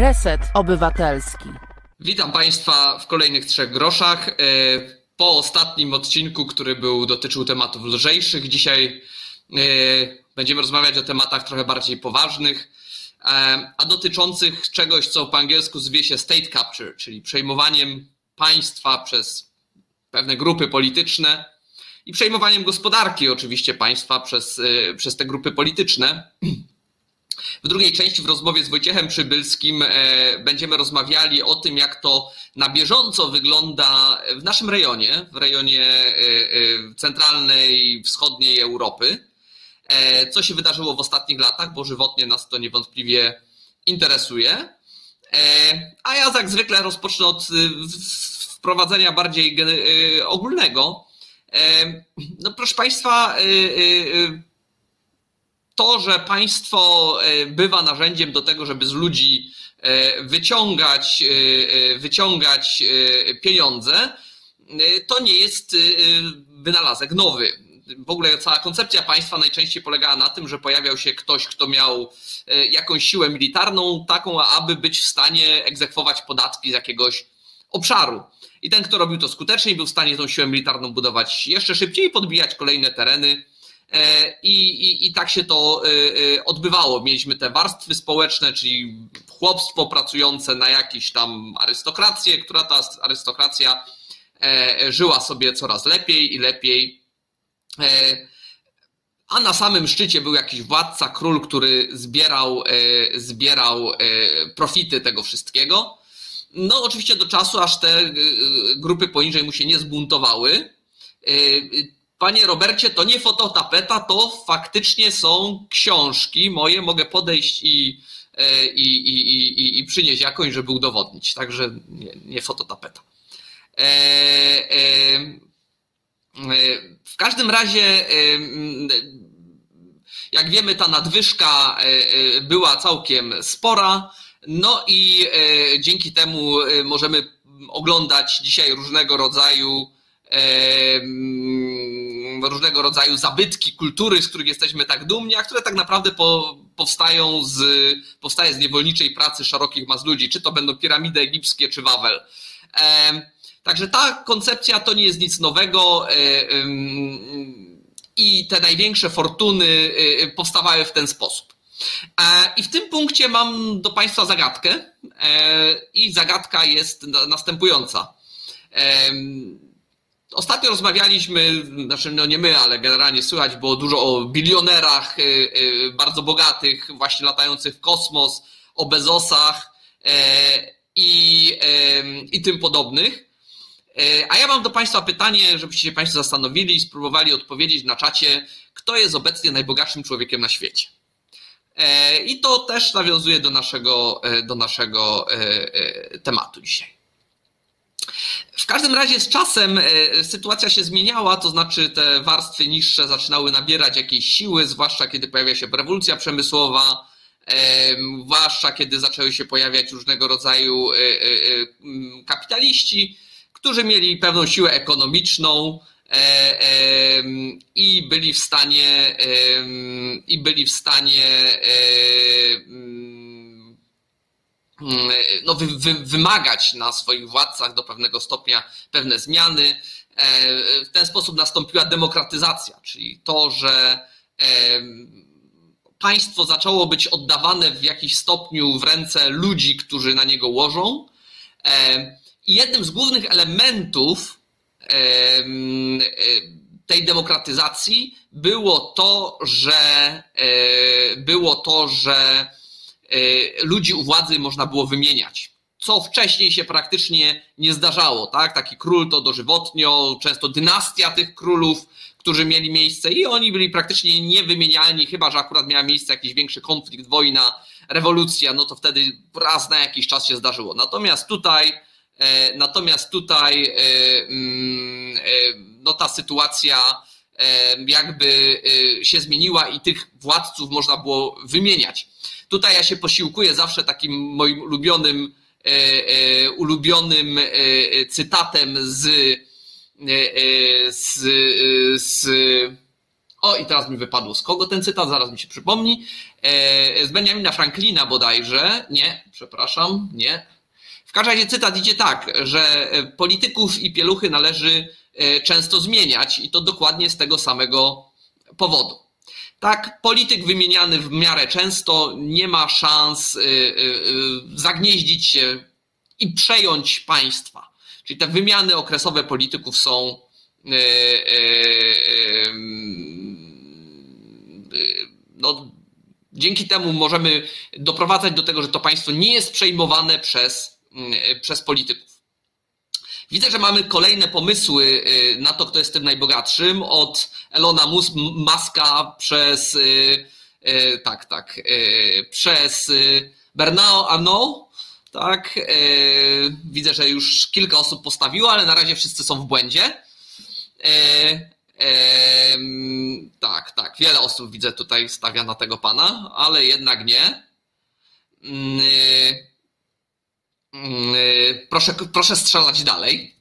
Reset Obywatelski. Witam Państwa w kolejnych trzech groszach. E, po ostatnim odcinku, który był dotyczył tematów lżejszych, dzisiaj e, będziemy rozmawiać o tematach trochę bardziej poważnych, e, a dotyczących czegoś, co po angielsku zwie się state capture, czyli przejmowaniem państwa przez pewne grupy polityczne i przejmowaniem gospodarki oczywiście państwa przez, przez te grupy polityczne. W drugiej części w rozmowie z Wojciechem Przybylskim e, będziemy rozmawiali o tym, jak to na bieżąco wygląda w naszym rejonie, w rejonie e, e, centralnej, wschodniej Europy. Co się wydarzyło w ostatnich latach, bo żywotnie nas to niewątpliwie interesuje. A ja jak zwykle rozpocznę od wprowadzenia bardziej ogólnego. No proszę Państwa, to, że państwo e, bywa narzędziem do tego, żeby z ludzi e, wyciągać, e, wyciągać pieniądze, to nie jest wynalazek nowy. W ogóle cała koncepcja państwa najczęściej polegała na tym, że pojawiał się ktoś, kto miał jakąś siłę militarną, taką, aby być w stanie egzekwować podatki z jakiegoś obszaru. I ten, kto robił to skutecznie, był w stanie tą siłę militarną budować jeszcze szybciej i podbijać kolejne tereny I, i, I tak się to e, e, odbywało. Mieliśmy te warstwy społeczne, czyli chłopstwo pracujące na jakieś tam arystokrację, która ta arystokracja żyła sobie coraz lepiej i lepiej. A na samym szczycie był jakiś władca, król, który zbierał, zbierał profity tego wszystkiego. No, oczywiście do czasu, aż te grupy poniżej mu się nie zbuntowały Panie Robercie, to nie fototapeta, to faktycznie są książki moje. Mogę podejść i, e, i, i, i, i przynieść jakąś, żeby udowodnić. Także nie, nie fototapeta. E, e, w każdym razie, jak wiemy, ta nadwyżka była całkiem spora. No i dzięki temu możemy oglądać dzisiaj różnego rodzaju różnego rodzaju zabytki kultury, z których jesteśmy tak dumni, a które tak naprawdę po, powstają z, powstaje z niewolniczej pracy szerokich mas ludzi, czy to będą piramidy egipskie, czy Wawel. Także ta koncepcja to nie jest nic nowego e, i te największe fortuny e, powstawały w ten sposób. E, I w tym punkcie mam do Państwa zagadkę i zagadka jest następująca. Ostatnio rozmawialiśmy, znaczy no nie my, ale generalnie słychać było dużo o bilionerach y, y, bardzo bogatych, właśnie latających w kosmos, o Bezosach e, i, i tym podobnych. E, a ja mam do Państwa pytanie, żebyście się Państwo zastanowili i spróbowali odpowiedzieć na czacie, kto jest obecnie najbogatszym człowiekiem na świecie. E, I to też nawiązuje do naszego, do naszego tematu dzisiaj. W każdym razie z czasem e, sytuacja się zmieniała, to znaczy te warstwy niższe zaczynały nabierać jakiejś siły, zwłaszcza kiedy pojawia się rewolucja przemysłowa, zwłaszcza kiedy zaczęły się pojawiać różnego rodzaju e, e, kapitaliści, którzy mieli pewną siłę ekonomiczną i byli w stanie i byli w stanie Mm, no, wy, wy, wymagać na swoich władcach do pewnego stopnia pewne zmiany. E, w ten sposób nastąpiła demokratyzacja, czyli to, że e, państwo zaczęło być oddawane w jakiś stopniu w ręce ludzi, którzy na niego łożą. E, I jednym z głównych elementów tej demokratyzacji było to, że było to, że ludzi u władzy można było wymieniać. Co wcześniej się praktycznie nie zdarzało, tak? Taki król to dożywotnio, często dynastia tych królów, którzy mieli miejsce i oni byli praktycznie niewymienialni, chyba że akurat miała miejsce jakiś większy konflikt, wojna, rewolucja, no to wtedy raz na jakiś czas się zdarzyło. Natomiast tutaj, e, natomiast tutaj e, mm, no ta sytuacja jakby się zmieniła i tych władców można było wymieniać. Tutaj ja się posiłkuję zawsze takim moim ulubionym, e, e, ulubionym e, cytatem z, z, z O, i teraz mi wypadło z kogo ten cytat, zaraz mi się przypomni. Z Benjamina Franklina bodajże. Nie, przepraszam, nie. W każdym razie cytat idzie tak, że polityków i pieluchy należy często zmieniać i to dokładnie z tego samego powodu. Tak, polityk wymieniany w miarę często nie ma szans y, y, y, zagnieździć się i przejąć państwa. Czyli te wymiany okresowe polityków są no, dzięki temu możemy doprowadzać do tego, że to państwo nie jest przejmowane przez, przez polityków. Widzę, że mamy kolejne pomysły y, na to, kto jest tym najbogatszym, od Elona Muska przez y, y, tak, tak, przez Bernard Arnault, tak, widzę, że już kilka osób postawiło, ale na razie wszyscy są w błędzie. Tak, tak, wiele osób widzę tutaj stawia na tego pana, ale jednak nie. Mm, y, proszę, proszę strzelać dalej.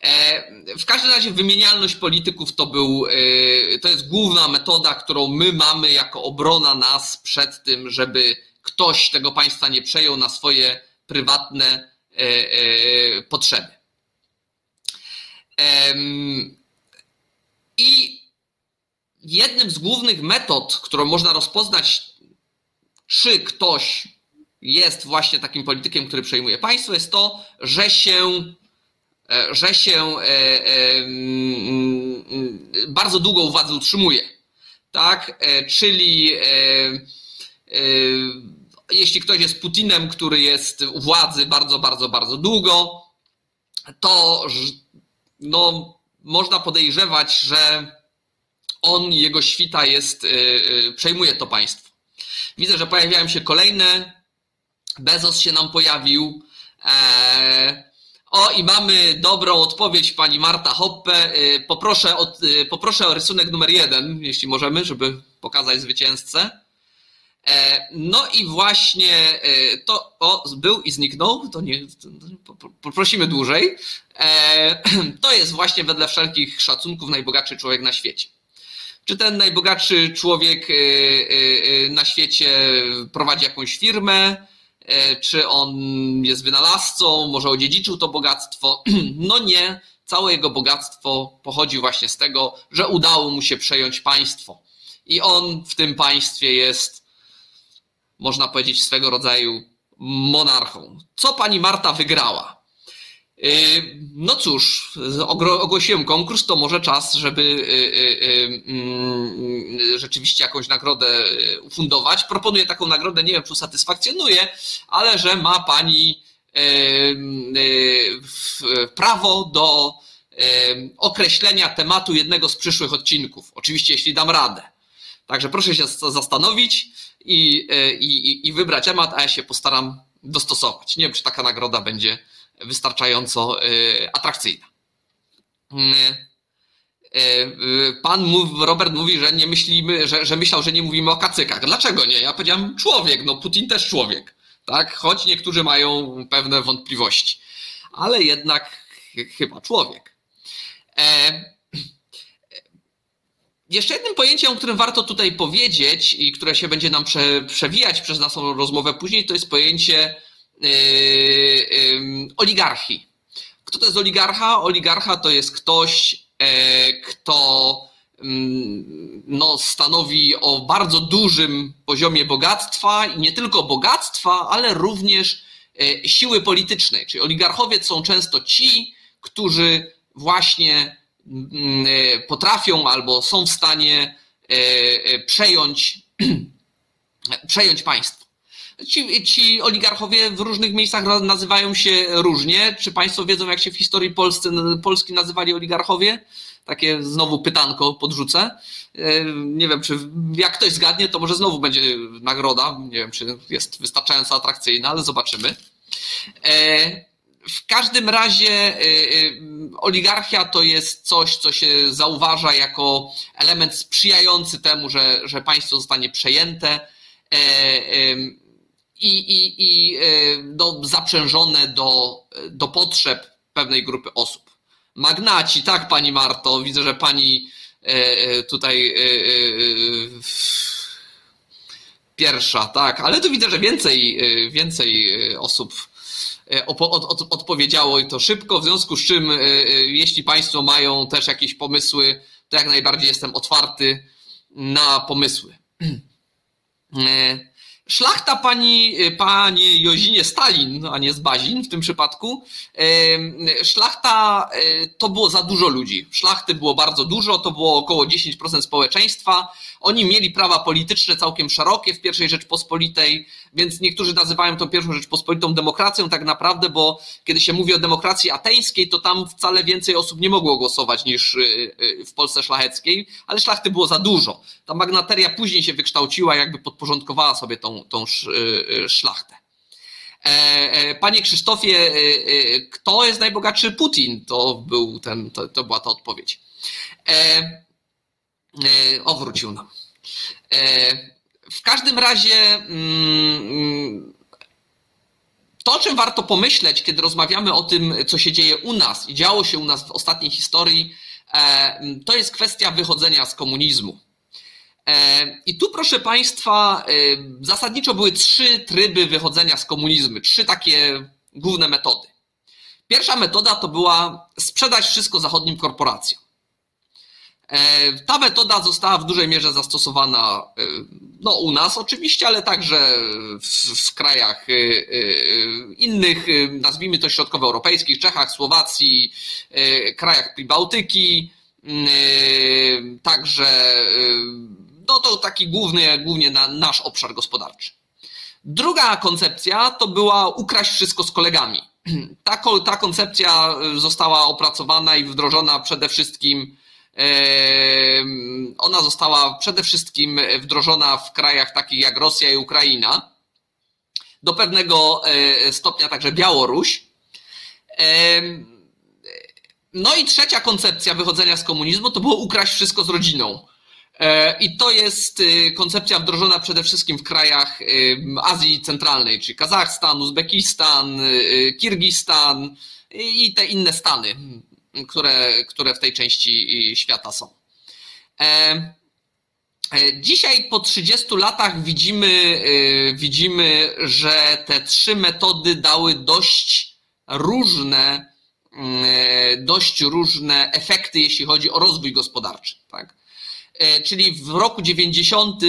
E, w każdym razie wymienialność polityków to, był, y, to jest główna metoda, którą my mamy jako obrona nas przed tym, żeby ktoś tego państwa nie przejął na swoje prywatne e, e, potrzeby. I jednym z głównych metod, którą można rozpoznać, czy ktoś jest właśnie takim politykiem, który przejmuje państwo, jest to, że się, e, że się e, e, mm, bardzo długo u władzy utrzymuje. Tak? Czyli jeśli ktoś jest Putinem, który jest u władzy bardzo, bardzo, bardzo długo, to no, można podejrzewać, że on, jego świta jest, przejmuje to państwo. Widzę, że pojawiają się kolejne Bezos się nam pojawił. E, o, i mamy dobrą odpowiedź pani Marta Hoppe. E, poproszę o, e, poproszę o rysunek numer jeden, jeśli możemy, żeby pokazać zwycięzcę. No i właśnie to o, był i zniknął, to nie, poprosimy dłużej. To jest właśnie wedle wszelkich szacunków najbogatszy człowiek na świecie. Czy ten najbogatszy człowiek na świecie prowadzi jakąś firmę? E, czy on jest wynalazcą, może odziedziczył to bogactwo. No nie, całe jego bogactwo pochodzi właśnie z tego, że udało mu się przejąć państwo. I on w tym państwie jest, można powiedzieć, swego rodzaju monarchą. Co pani Marta wygrała? Y, no cóż, ogłosiłem konkurs, to może czas, żeby y, y, mm, rzeczywiście jakąś nagrodę ufundować. Proponuję taką nagrodę, nie wiem, czy usatysfakcjonuje, ale że ma pani prawo do określenia tematu jednego z przyszłych odcinków. Oczywiście, jeśli dam radę. Także proszę się zastanowić i, i, i wybrać temat, a ja się postaram dostosować. Nie wiem, czy taka nagroda będzie wystarczająco y, atrakcyjna. Y, y, pan Robert mówi, że nie myślimy, że, że myślał, że nie mówimy o kacykach. Dlaczego nie? Ja powiedziałem człowiek, no Putin też człowiek, tak? Choć niektórzy mają pewne wątpliwości, ale jednak chyba człowiek. E, jeszcze jednym pojęciem, o którym warto tutaj powiedzieć i które się będzie nam prze, przewijać przez naszą rozmowę później, to jest pojęcie oligarchii. Kto to jest oligarcha? Oligarcha to jest ktoś, e, kto mm, no, stanowi o bardzo dużym poziomie bogactwa i nie tylko bogactwa, ale również e, siły politycznej. Czyli oligarchowie są często ci, którzy właśnie mm, e, potrafią albo są w stanie przejąć, przejąć państwo. Ci, ci oligarchowie w różnych miejscach nazywają się różnie. Czy Państwo wiedzą, jak się w historii Polsce, Polski nazywali oligarchowie? Takie znowu pytanko podrzucę. E, nie wiem, czy jak ktoś zgadnie, to może znowu będzie nagroda. Nie wiem, czy jest wystarczająco atrakcyjna, ale zobaczymy. E, w każdym razie e, oligarchia to jest coś, co się zauważa jako element sprzyjający temu, że, że państwo zostanie przejęte i, i, i e, zaprzężone do, do potrzeb pewnej grupy osób. Magnaci, tak, pani Marto, widzę, że pani tutaj pierwsza, tak, ale tu widzę, że więcej, więcej osób odpowiedziało i to szybko, w związku z czym jeśli Państwo mają też jakieś pomysły, to jak najbardziej jestem otwarty na pomysły. Szlachta pani, panie Jozinie Stalin, a nie z Bazin w tym przypadku, szlachta e, to było za dużo ludzi. Szlachty było bardzo dużo, to było około 10% społeczeństwa. Oni mieli prawa polityczne całkiem szerokie w pierwszej Rzeczpospolitej, więc niektórzy nazywają tą pierwszą Rzeczpospolitą demokracją tak naprawdę, bo kiedy się mówi o demokracji ateńskiej, to tam wcale więcej osób nie mogło głosować niż y, y, w Polsce szlacheckiej, ale szlachty było za dużo. Ta magnateria później się wykształciła, jakby podporządkowała sobie tą, tą y, szlachtę. E, e, panie Krzysztofie, kto jest najbogatszy? Putin. To, był ten, to, to była ta odpowiedź. E, o, wrócił nam. W każdym razie mm, to, o czym warto pomyśleć, kiedy rozmawiamy o tym, co się dzieje u nas i działo się u nas w ostatniej historii, e, to jest kwestia wychodzenia z komunizmu. E, I tu, proszę Państwa, e, zasadniczo były trzy tryby wychodzenia z komunizmu, trzy takie główne metody. Pierwsza metoda to była sprzedać wszystko zachodnim korporacjom. E, ta metoda została w dużej mierze zastosowana no, u nas oczywiście, ale także w, w krajach innych, nazwijmy to środkowoeuropejskich, Czechach, Słowacji, krajach Pribałtyki, także no to taki główny, głównie na nasz obszar gospodarczy. Druga koncepcja to była ukraść wszystko z kolegami. Ta, ta koncepcja została opracowana i wdrożona przede wszystkim ona została przede wszystkim wdrożona w krajach takich jak Rosja i Ukraina, do pewnego e, stopnia także Białoruś. No i trzecia koncepcja wychodzenia z komunizmu to było ukraść wszystko z rodziną. E, I to jest y, koncepcja wdrożona przede wszystkim w krajach Azji Centralnej, czyli Kazachstan, Uzbekistan, y, Kirgistan i te inne stany które, które w tej części świata są. E, e, dzisiaj po 30 latach widzimy, widzimy, że te trzy metody dały dość różne, dość różne efekty, jeśli chodzi o rozwój gospodarczy. Tak? Czyli w roku 90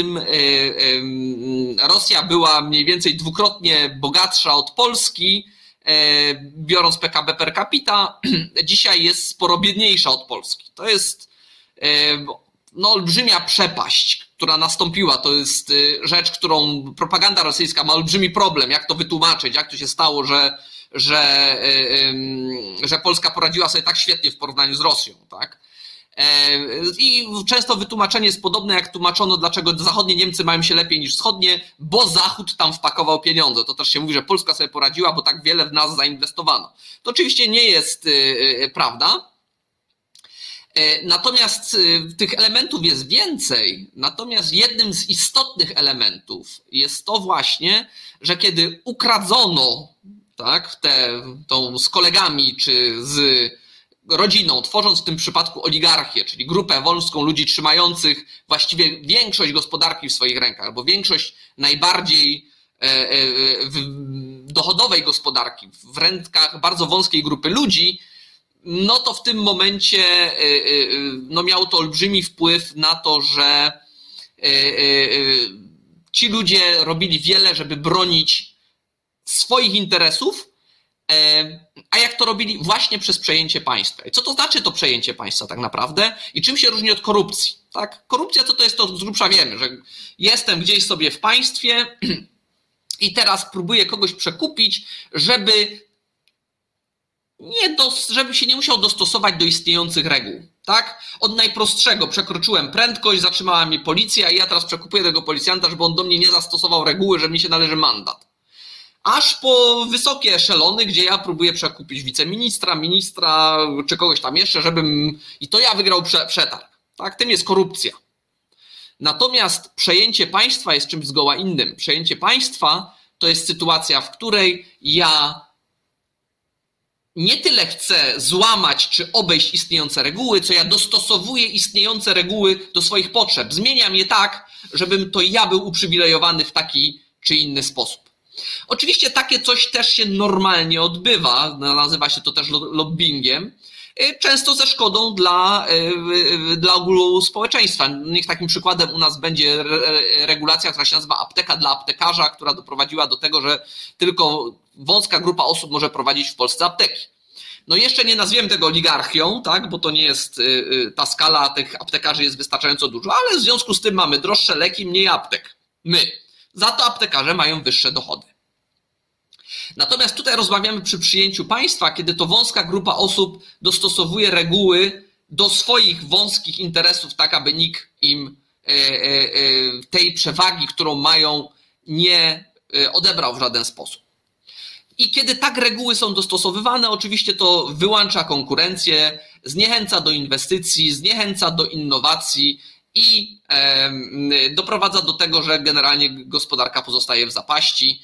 Rosja była mniej więcej dwukrotnie bogatsza od Polski, E, biorąc PKB per capita, dzisiaj jest sporo biedniejsza od Polski. To jest e, no, olbrzymia przepaść, która nastąpiła. To jest e, rzecz, którą propaganda rosyjska ma olbrzymi problem. Jak to wytłumaczyć? Jak to się stało, że, że, że Polska poradziła sobie tak świetnie w porównaniu z Rosją? Tak? I często wytłumaczenie jest podobne, jak tłumaczono, dlaczego zachodnie Niemcy mają się lepiej niż wschodnie, bo Zachód tam wpakował pieniądze. To też się mówi, że Polska sobie poradziła, bo tak wiele w nas zainwestowano. To oczywiście nie jest y, y, prawda. E, natomiast tych elementów jest więcej. Natomiast jednym z istotnych elementów jest to właśnie, że kiedy ukradzono tak, te, tą z kolegami czy z rodziną, tworząc w tym przypadku oligarchię, czyli grupę wąską ludzi trzymających właściwie większość gospodarki w swoich rękach, albo większość najbardziej e, e, dochodowej gospodarki w rękach bardzo wąskiej grupy ludzi, no to w tym momencie e, no miało to olbrzymi wpływ na to, że ci ludzie robili wiele, żeby bronić swoich interesów, a jak to robili właśnie przez przejęcie państwa. I co to znaczy to przejęcie państwa tak naprawdę i czym się różni od korupcji? Tak? Korupcja co to jest, to z grubsza wiemy, że jestem gdzieś sobie w państwie i teraz próbuję kogoś przekupić, żeby nie dos, żeby się nie musiał dostosować do istniejących reguł. Tak? Od najprostszego przekroczyłem prędkość, zatrzymała mnie policja i ja teraz przekupuję tego policjanta, żeby on do mnie nie zastosował reguły, że mi się należy mandat aż po wysokie eszelony, gdzie ja próbuję przekupić wiceministra, ministra czy kogoś tam jeszcze, żebym. I to ja wygrał prze, przetarg. Tak? Tym jest korupcja. Natomiast przejęcie państwa jest czymś zgoła innym. Przejęcie państwa to jest sytuacja, w której ja nie tyle chcę złamać czy obejść istniejące reguły, co ja dostosowuję istniejące reguły do swoich potrzeb. Zmieniam je tak, żebym to ja był uprzywilejowany w taki czy inny sposób. Oczywiście takie coś też się normalnie odbywa, nazywa się to też lobbyingiem, y, często ze szkodą dla, y, dla ogółu społeczeństwa. Niech takim przykładem u nas będzie regulacja, która się nazywa apteka dla aptekarza, która doprowadziła do tego, że tylko wąska grupa osób może prowadzić w Polsce apteki. No jeszcze nie nazwiemy tego oligarchią, tak, bo to nie jest, y, ta skala tych aptekarzy jest wystarczająco duża, ale w związku z tym mamy droższe leki, mniej aptek. My. Za to aptekarze mają wyższe dochody. Natomiast tutaj rozmawiamy przy przyjęciu państwa, kiedy to wąska grupa osób dostosowuje reguły do swoich wąskich interesów, tak aby nikt im e, e, e, tej przewagi, którą mają, nie odebrał w żaden sposób. I kiedy tak reguły są dostosowywane, oczywiście to wyłącza konkurencję, zniechęca do inwestycji, zniechęca do innowacji i doprowadza do tego, że generalnie gospodarka pozostaje w zapaści.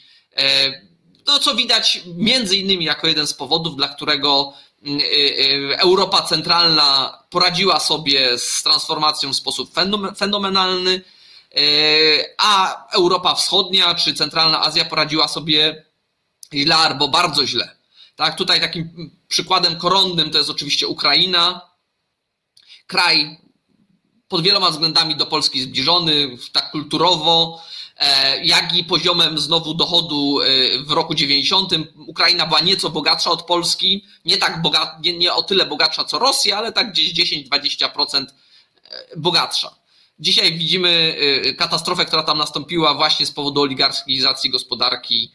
No, co widać między innymi jako jeden z powodów, dla którego mm, y, y, Europa Centralna poradziła sobie z transformacją w sposób fenomenalny, y, a Europa Wschodnia czy Centralna Azja poradziła sobie źle albo bardzo źle. Tak, tutaj takim przykładem koronnym to jest oczywiście Ukraina, kraj pod wieloma względami do Polski zbliżony, tak kulturowo, E, jak i poziomem znowu dochodu e, w roku 90. Ukraina była nieco bogatsza od Polski, nie tak nie, nie o tyle bogatsza co Rosja, ale tak gdzieś 10-20% e, bogatsza. Dzisiaj widzimy katastrofę, która tam nastąpiła właśnie z powodu oligarchizacji gospodarki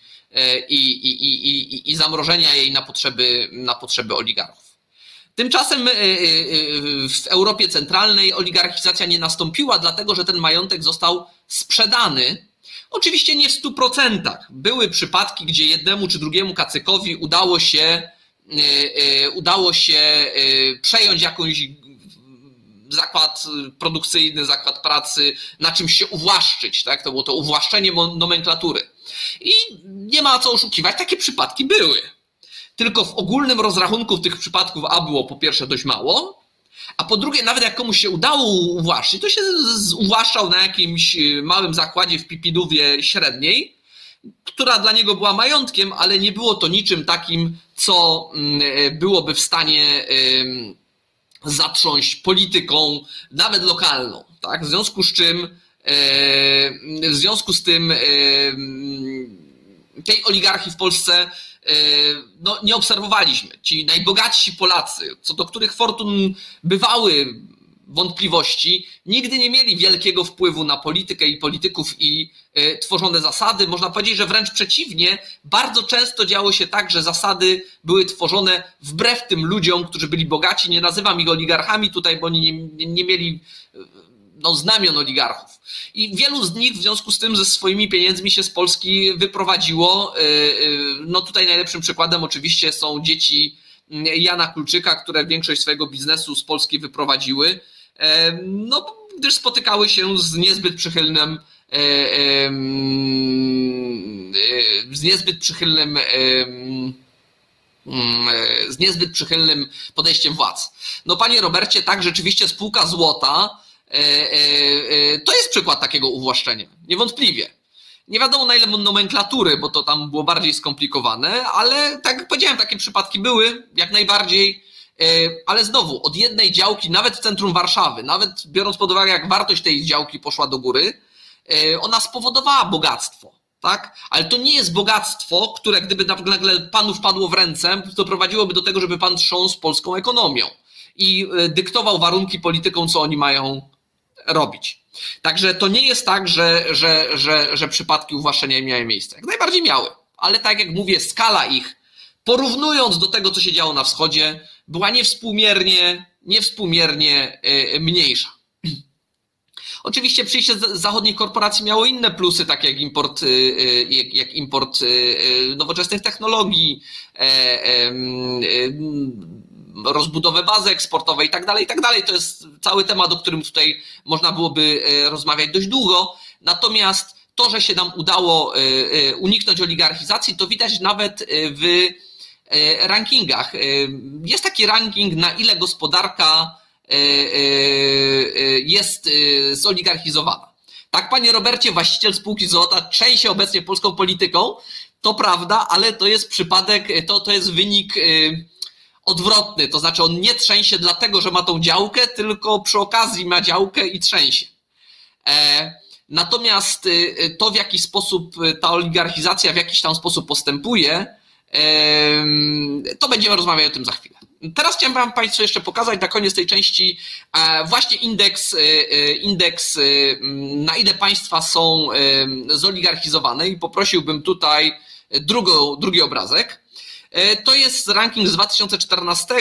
i, i, i, i zamrożenia jej na potrzeby, na potrzeby oligarchów. Tymczasem w Europie Centralnej oligarchizacja nie nastąpiła, dlatego że ten majątek został sprzedany Oczywiście nie w stu procentach. Były przypadki, gdzie jednemu czy drugiemu kacykowi udało się, udało się przejąć jakąś zakład produkcyjny, zakład pracy, na czymś się uwłaszczyć, tak? To było to uwłaszczenie nomenklatury. I nie ma co oszukiwać, takie przypadki były. Tylko w ogólnym rozrachunku tych przypadków A było po pierwsze dość mało, a po drugie, nawet jak komuś się udało uwłaszczyć, to się uwłaszczał na jakimś y, małym zakładzie w Pipidówie średniej, która dla niego była majątkiem, ale nie było to niczym takim, co mm, y, byłoby w stanie zatrząść polityką, nawet lokalną. Tak? W związku z czym, y, w związku z tym tej oligarchii w Polsce E, no, nie obserwowaliśmy. Ci najbogatsi Polacy, co do których fortun bywały wątpliwości, nigdy nie mieli wielkiego wpływu na politykę i polityków i e, tworzone zasady. Można powiedzieć, że wręcz przeciwnie, bardzo często działo się tak, że zasady były tworzone wbrew tym ludziom, którzy byli bogaci. Nie nazywam ich oligarchami tutaj, bo oni nie, nie mieli no, znamion oligarchów. I wielu z nich w związku z tym ze swoimi pieniędzmi się z Polski wyprowadziło. Y, y, no tutaj najlepszym przykładem oczywiście są dzieci mm, Jana Kulczyka, które większość swojego biznesu z Polski wyprowadziły, e, no gdyż spotykały się z niezbyt przychylnym e, e, z niezbyt przychylnym mm, z niezbyt przychylnym podejściem władz. No panie Robercie, tak, rzeczywiście spółka złota E, e, e, to jest przykład takiego uwłaszczenia, niewątpliwie. Nie wiadomo na ile nomenklatury, bo to tam było bardziej skomplikowane, ale tak jak powiedziałem, takie przypadki były jak najbardziej. Ale znowu, od jednej działki, nawet w centrum Warszawy, nawet biorąc pod uwagę, jak wartość tej działki poszła do góry, ona spowodowała bogactwo. Tak? Ale to nie jest bogactwo, które gdyby nagle panu wpadło w ręce, doprowadziłoby do tego, żeby pan trząsł polską ekonomią i dyktował warunki polityką, co oni mają robić. Także to nie jest tak, że, że, że, że przypadki uwłaszczenia miały miejsce. Jak najbardziej miały, ale tak jak mówię, skala ich, porównując do tego, co się działo na wschodzie, była niewspółmiernie, niewspółmiernie y, mniejsza. Oczywiście przyjście zachodnich korporacji miało inne plusy, takie jak import, y, y, jak, jak import nowoczesnych technologii, e, rozbudowę bazy eksportowej i tak dalej, i tak dalej. To jest cały temat, o którym tutaj można byłoby e, rozmawiać dość długo. Natomiast to, że się nam udało e, e, uniknąć oligarchizacji, to widać nawet w rankingach. Jest taki ranking, na ile gospodarka jest zoligarchizowana. Tak, panie Robercie, właściciel spółki Złota trzęsie obecnie polską polityką. To prawda, ale to jest przypadek, to, to jest wynik odwrotny. To znaczy, on nie trzęsie dlatego, że ma tą działkę, tylko przy okazji ma działkę i trzęsie. E, natomiast y, to, w jaki sposób ta oligarchizacja w jakiś tam sposób postępuje, to będziemy rozmawiać o tym za chwilę. Teraz chciałem Wam Państwu jeszcze pokazać na koniec tej części e, właśnie indeks, indeks na ile państwa są zoligarchizowane i poprosiłbym tutaj drugą, drugi obrazek. To jest ranking z 2014,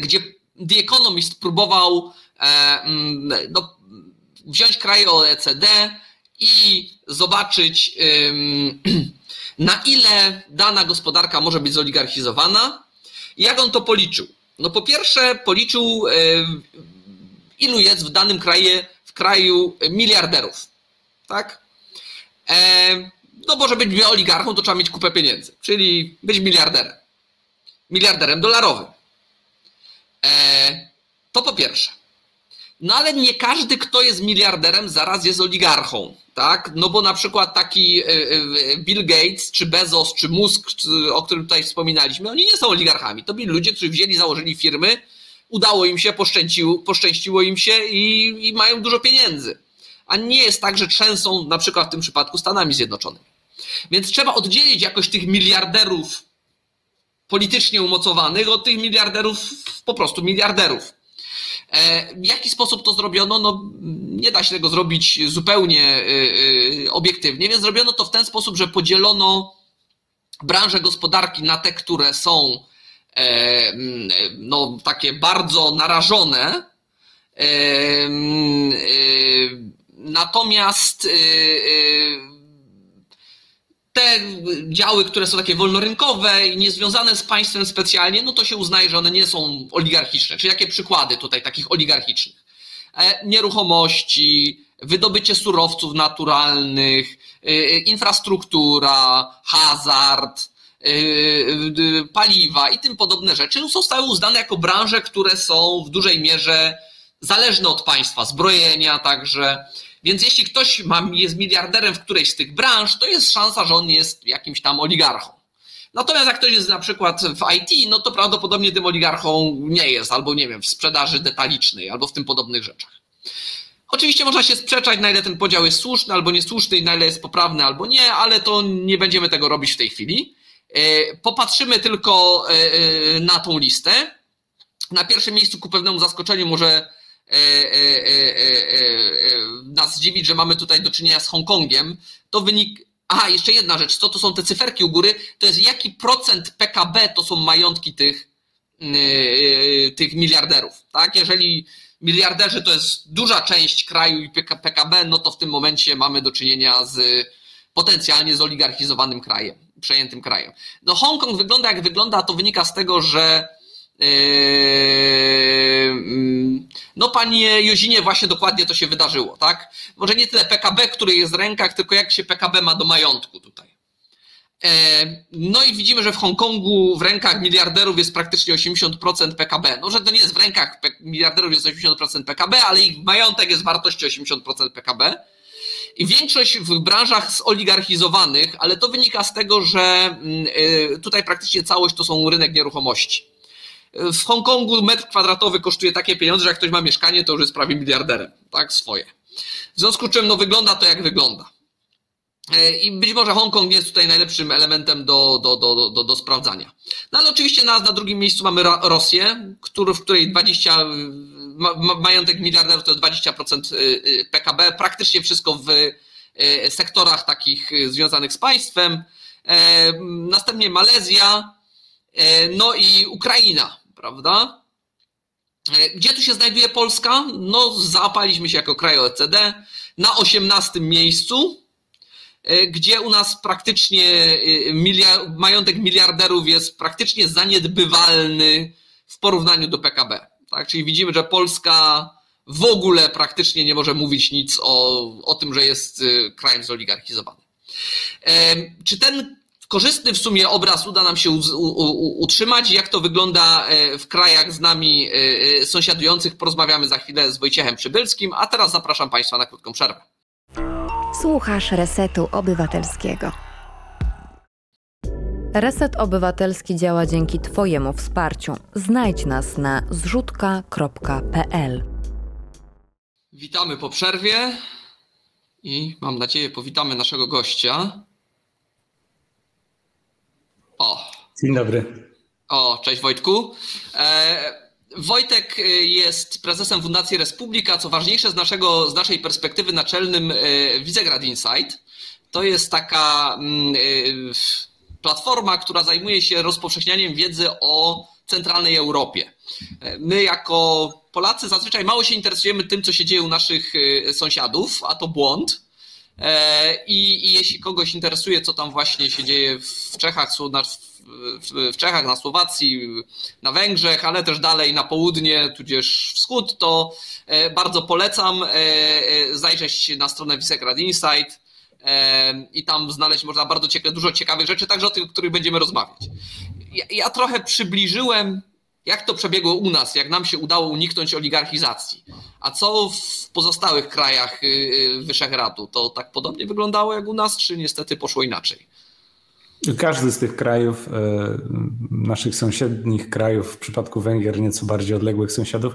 gdzie The Economist próbował no, wziąć kraje OECD i zobaczyć, na ile dana gospodarka może być zoligarchizowana. Jak on to policzył? No po pierwsze policzył, ilu jest w danym kraju, w kraju miliarderów. Tak? No bo żeby być oligarchą, to trzeba mieć kupę pieniędzy, czyli być miliarderem. Miliarderem dolarowym. To po pierwsze. No ale nie każdy, kto jest miliarderem, zaraz jest oligarchą, tak? No bo na przykład taki e, e, Bill Gates, czy Bezos, czy Musk, o którym tutaj wspominaliśmy, oni nie są oligarchami. To byli ludzie, którzy wzięli, założyli firmy, udało im się, poszczęściło, poszczęściło im się i, i mają dużo pieniędzy. A nie jest tak, że trzęsą na przykład w tym przypadku Stanami Zjednoczonymi. Więc trzeba oddzielić jakoś tych miliarderów politycznie umocowanych od tych miliarderów, po prostu miliarderów. E, w jaki sposób to zrobiono? No, nie da się tego zrobić zupełnie e, e, obiektywnie, więc zrobiono to w ten sposób, że podzielono branże gospodarki na te, które są no, takie bardzo narażone. Natomiast te działy, które są takie wolnorynkowe i niezwiązane z państwem specjalnie, no to się uznaje, że one nie są oligarchiczne. Czyli jakie przykłady tutaj takich oligarchicznych? E, nieruchomości, wydobycie surowców naturalnych, e, infrastruktura, hazard, paliwa i tym podobne rzeczy zostały uznane jako branże, które są w dużej mierze zależne od państwa, zbrojenia także. Więc jeśli ktoś ma, jest miliarderem w którejś z tych branż, to jest szansa, że on jest jakimś tam oligarchą. Natomiast jak ktoś jest na przykład w IT, no to prawdopodobnie tym oligarchą nie jest, albo nie wiem, w sprzedaży detalicznej, albo w tym podobnych rzeczach. Oczywiście można się sprzeczać, na ile ten podział jest słuszny albo niesłuszny, na ile jest poprawny albo nie, ale to nie będziemy tego robić w tej chwili. E, popatrzymy tylko e, e, na tą listę. Na pierwszym miejscu ku pewnemu zaskoczeniu może nas zdziwić, że mamy tutaj do czynienia z Hongkongiem, to wynik. Aha, jeszcze jedna rzecz, co to są te cyferki u góry, to jest jaki procent PKB to są majątki tych, tych miliarderów. Tak? Jeżeli miliarderzy to jest duża część kraju i PKB, no to w tym momencie mamy do czynienia z potencjalnie zoligarchizowanym krajem, przejętym krajem. No Hongkong wygląda jak wygląda, to wynika z tego, że mm, no, panie Jozinie, właśnie dokładnie to się wydarzyło, tak? Może nie tyle PKB, który jest w rękach, tylko jak się PKB ma do majątku tutaj. Yy, no i widzimy, że w Hongkongu w rękach miliarderów jest praktycznie 80% PKB. No, że to nie jest w rękach miliarderów jest 80% PKB, ale ich majątek jest wartości 80% PKB. I większość w branżach zoligarchizowanych, ale to wynika z tego, że mm, yy, tutaj praktycznie całość to są rynek nieruchomości. W Hongkongu metr kwadratowy kosztuje takie pieniądze, że jak ktoś ma mieszkanie, to już jest prawie miliarderem, tak, swoje. W związku z czym no, wygląda to jak wygląda. E, I być może Hongkong jest tutaj najlepszym elementem do, do, do, do, do sprawdzania. No ale oczywiście na, na drugim miejscu mamy Rosję, który, w której 20, ma, majątek miliarderów to jest 20% y, y, PKB, praktycznie wszystko w y, sektorach takich związanych z państwem. E, następnie Malezja, no i Ukraina, prawda? E, gdzie tu się znajduje Polska? No, zapaliśmy się jako kraj OECD na 18 miejscu, e, gdzie u nas praktycznie miliard, majątek miliarderów jest praktycznie zaniedbywalny w porównaniu do PKB. Tak? Czyli widzimy, że Polska w ogóle praktycznie nie może mówić nic o, o tym, że jest krajem zoligarchizowany. Czy ten korzystny w sumie obraz uda nam się utrzymać. Jak to wygląda w krajach z nami sąsiadujących, porozmawiamy za chwilę z Wojciechem Przybylskim, a teraz zapraszam Państwa na krótką przerwę. Słuchasz Resetu Obywatelskiego. Reset Obywatelski działa dzięki Twojemu wsparciu. Znajdź nas na zrzutka.pl. Witamy po przerwie i mam nadzieję powitamy naszego gościa. O. Dzień dobry. O, cześć Wojtku. E, Wojtek jest prezesem Fundacji Republika, co ważniejsze z, naszego, z naszej perspektywy naczelnym e, Wizegrad Insight. To jest taka mm, e, platforma, która zajmuje się rozpowszechnianiem wiedzy o centralnej Europie. My jako Polacy zazwyczaj mało się interesujemy tym, co się dzieje u naszych y, sąsiadów, a to błąd. E, I, I, jeśli kogoś interesuje, co tam właśnie się dzieje w Czechach, w Czechach, na Słowacji, na Węgrzech, ale też dalej na południe, tudzież wschód, to e, bardzo polecam e, zajrzeć na stronę Visegrad Insight i tam znaleźć można bardzo ciekawe, dużo ciekawych rzeczy, także o tych, o których będziemy rozmawiać. Ja, ja trochę przybliżyłem, jak to przebiegło u nas, jak nam się udało uniknąć oligarchizacji. A co w pozostałych krajach y, y, Wyszehradu? To tak podobnie wyglądało jak u nas, czy niestety poszło inaczej? Każdy z tych krajów, e, naszych sąsiednich krajów, w przypadku Węgier nieco bardziej odległych sąsiadów,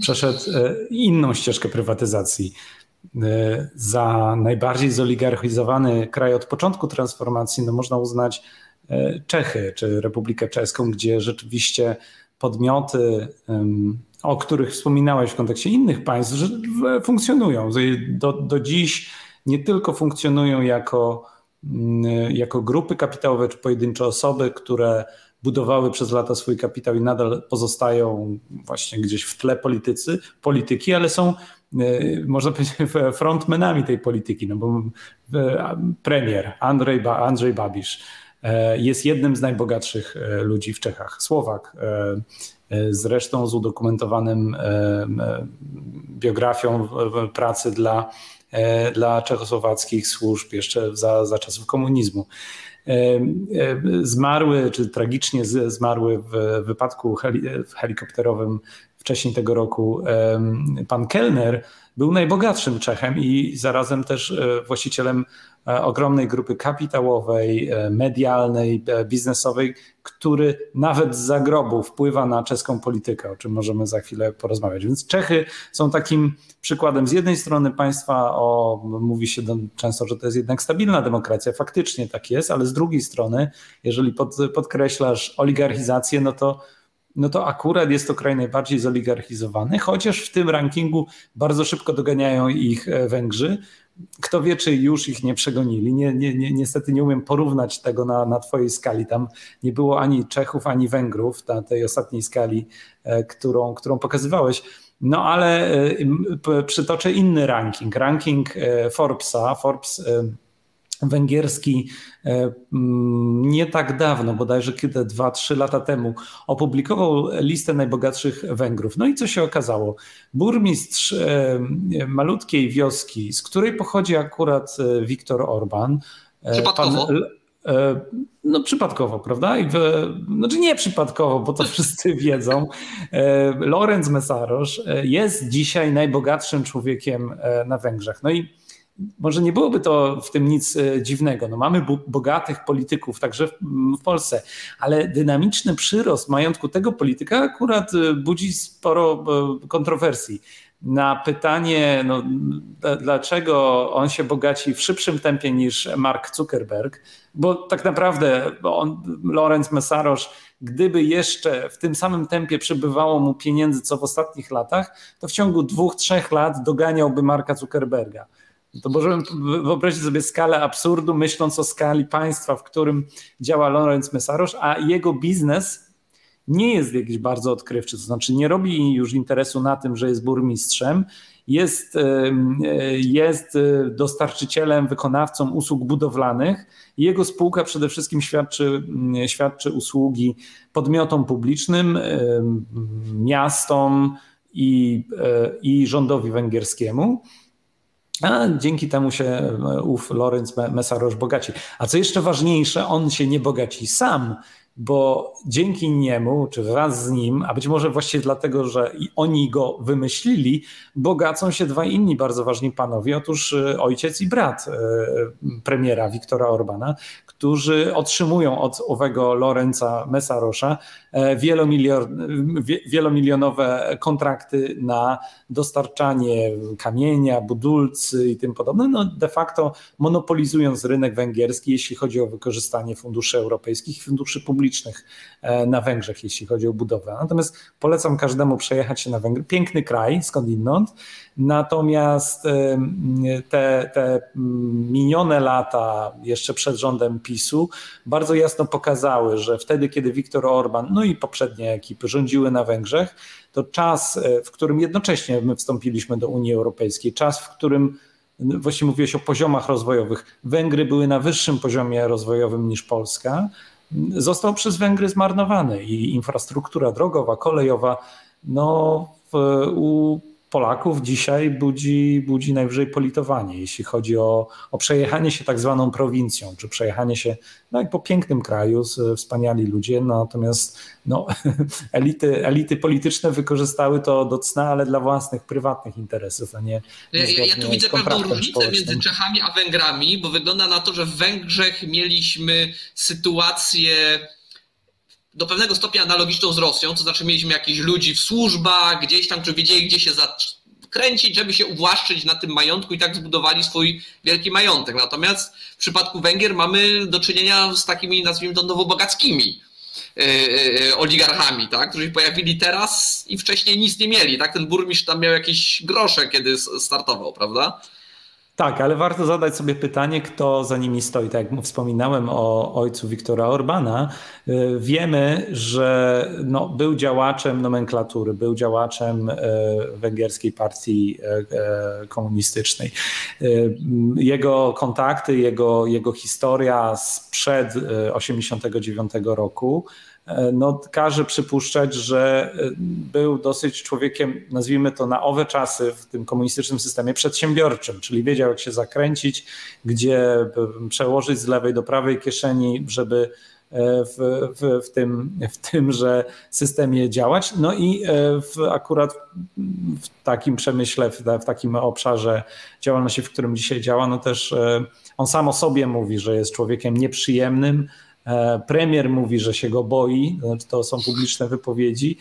przeszedł inną ścieżkę prywatyzacji. Za najbardziej zoligarchizowany kraj od początku transformacji no można uznać Czechy czy Republikę Czeską, gdzie rzeczywiście podmioty, o których wspominałeś w kontekście innych państw, że funkcjonują. Do, do dziś nie tylko funkcjonują jako, mm, jako grupy kapitałowe czy pojedyncze osoby, które budowały przez lata swój kapitał i nadal pozostają właśnie gdzieś w tle politycy, polityki, ale są E, można powiedzieć, frontmenami tej polityki, no bo e, premier Andrzej, Andrzej Babisz jest jednym z najbogatszych ludzi w Czechach. Słowak, zresztą z udokumentowanym biografią pracy dla, dla czechosłowackich służb jeszcze za, za czasów komunizmu. Zmarły, czy tragicznie zmarły w wypadku helikopterowym wcześniej tego roku pan Kellner był najbogatszym Czechem i zarazem też e, właścicielem e, ogromnej grupy kapitałowej, e, medialnej, biznesowej, który nawet z zagrobu wpływa na czeską politykę, o czym możemy za chwilę porozmawiać. Więc Czechy są takim przykładem z jednej strony państwa, o, mówi się często, że to jest jednak stabilna demokracja, faktycznie tak jest, ale z drugiej strony, jeżeli pod, podkreślasz oligarchizację, no to no to akurat jest to kraj najbardziej zoligarchizowany, chociaż w tym rankingu bardzo szybko doganiają ich e, Węgrzy. Kto wie, czy już ich nie przegonili. Nie, nie, nie, niestety nie umiem porównać tego na, na Twojej skali. Tam nie było ani Czechów, ani Węgrów na tej ostatniej skali, e, którą, którą pokazywałeś. No ale e, przytoczę inny ranking. Ranking Forbesa. Forbes węgierski e, mm, nie tak dawno, bodajże kiedy dwa, trzy lata temu, opublikował listę najbogatszych Węgrów. No i co się okazało? Burmistrz e, malutkiej wioski, z której pochodzi akurat e, Viktor Orban. Przypadkowo? Pan, no przypadkowo, prawda? I w, znaczy nie przypadkowo, bo to wszyscy wiedzą. Lorenz Mesarosz jest dzisiaj najbogatszym człowiekiem na Węgrzech. No i może nie byłoby to w tym nic e, dziwnego. No mamy bogatych polityków także w Polsce, ale dynamiczny przyrost majątku tego polityka akurat e, budzi sporo e, kontrowersji. Na pytanie, no, dlaczego on się bogaci w szybszym tempie niż Mark Zuckerberg, bo tak naprawdę on, Lorenz Messarosz, gdyby jeszcze w tym samym tempie przybywało mu pieniędzy co w ostatnich latach, to w ciągu dwóch, trzech lat doganiałby Marka Zuckerberga to możemy wyobrazić sobie skalę absurdu, myśląc o skali państwa, w którym działa Lorenz Mesarosz, a jego biznes nie jest jakiś bardzo odkrywczy, to znaczy nie robi już interesu na tym, że jest burmistrzem, jest, jest dostarczycielem, wykonawcą usług budowlanych. Jego spółka przede wszystkim świadczy, świadczy usługi podmiotom publicznym, miastom i, e, i rządowi węgierskiemu. A dzięki temu się ów Lorenz Messarosz bogaci. A co jeszcze ważniejsze, on się nie bogaci sam, bo dzięki niemu, czy wraz z nim, a być może właściwie dlatego, że oni go wymyślili, bogacą się dwaj inni bardzo ważni panowie. Otóż e, ojciec i brat e, premiera Wiktora Orbana, którzy otrzymują od owego Lorenza Mesarosza e, wielomilionowe kontrakty na dostarczanie kamienia, budulcy i tym podobne, no de facto monopolizując rynek węgierski, jeśli chodzi o wykorzystanie funduszy europejskich, funduszy publicznych e, na Węgrzech, jeśli chodzi o budowę. Natomiast polecam każdemu przejechać się na Węgry. Piękny kraj, skądinąd, natomiast te, te minione lata jeszcze przed rządem PiSu bardzo jasno pokazały, że wtedy, kiedy Viktor Orban, no i poprzednie ekipy rządziły na Węgrzech, to czas, e, w którym jednocześnie my wstąpiliśmy do Unii Europejskiej, czas, w którym właściwie mówiłeś o poziomach rozwojowych. Węgry były na wyższym poziomie rozwojowym niż Polska, został przez Węgry zmarnowany i infrastruktura drogowa, kolejowa, no w, u Polaków dzisiaj budzi, budzi najwyżej politowanie, jeśli chodzi o, o przejechanie się tak zwaną prowincją, czy przejechanie się no, jak po pięknym kraju, wspaniali ludzie, natomiast no, elity, elity polityczne wykorzystały to do cna, ale dla własnych, prywatnych interesów, a nie. Ja, ja tu widzę pewną różnicę między Czechami a Węgrami, bo wygląda na to, że w Węgrzech mieliśmy sytuację do pewnego stopnia analogiczną z Rosją, to znaczy mieliśmy jakichś ludzi w służbach, gdzieś tam, którzy wiedzieli, gdzie się zakręcić, żeby się uwłaszczyć na tym majątku i tak zbudowali swój wielki majątek. Natomiast w przypadku Węgier mamy do czynienia z takimi, nazwijmy to, nowobogackimi yy, yy, oligarchami, tak, którzy pojawili teraz i wcześniej nic nie mieli. Tak? Ten burmistrz tam miał jakieś grosze, kiedy startował, prawda? Tak, ale warto zadać sobie pytanie, kto za nimi stoi. Tak jak wspominałem o ojcu Wiktora Orbana, y, wiemy, że no, był działaczem nomenklatury, był działaczem y, węgierskiej partii y, komunistycznej. Jego kontakty, jego, jego historia sprzed 1989 roku no, każe przypuszczać, że e, był dosyć człowiekiem, nazwijmy to na owe czasy w tym komunistycznym systemie przedsiębiorczym, czyli wiedział jak się zakręcić, gdzie przełożyć z lewej do prawej kieszeni, żeby e, w, w, w, tym, w tymże systemie działać. No i w, akurat w takim przemyśle, w, w takim obszarze działalności, w którym dzisiaj działa, no też on sam o sobie mówi, że jest człowiekiem nieprzyjemnym, E, premier mówi, że się go boi, znaczy to są publiczne wypowiedzi.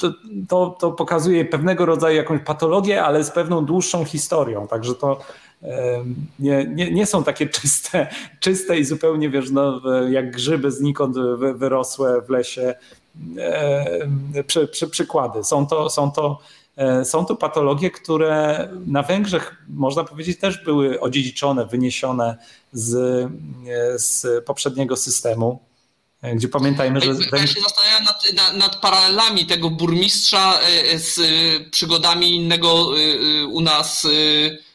To, to, to, pokazuje pewnego rodzaju jakąś patologię, ale z pewną dłuższą historią. Także to e, nie, nie, nie są takie czyste, czyste i zupełnie, wiesz, no, jak grzyby znikąd wyrosłe w lesie e, przy, przy, przykłady. Są to, są to są to patologie, które na Węgrzech, można powiedzieć, też były odziedziczone, wyniesione z, z poprzedniego systemu. Gdzie pamiętajmy, że. Ja się zastanawiam nad, nad, nad, paralelami tego burmistrza e, z przygodami innego e, e, u nas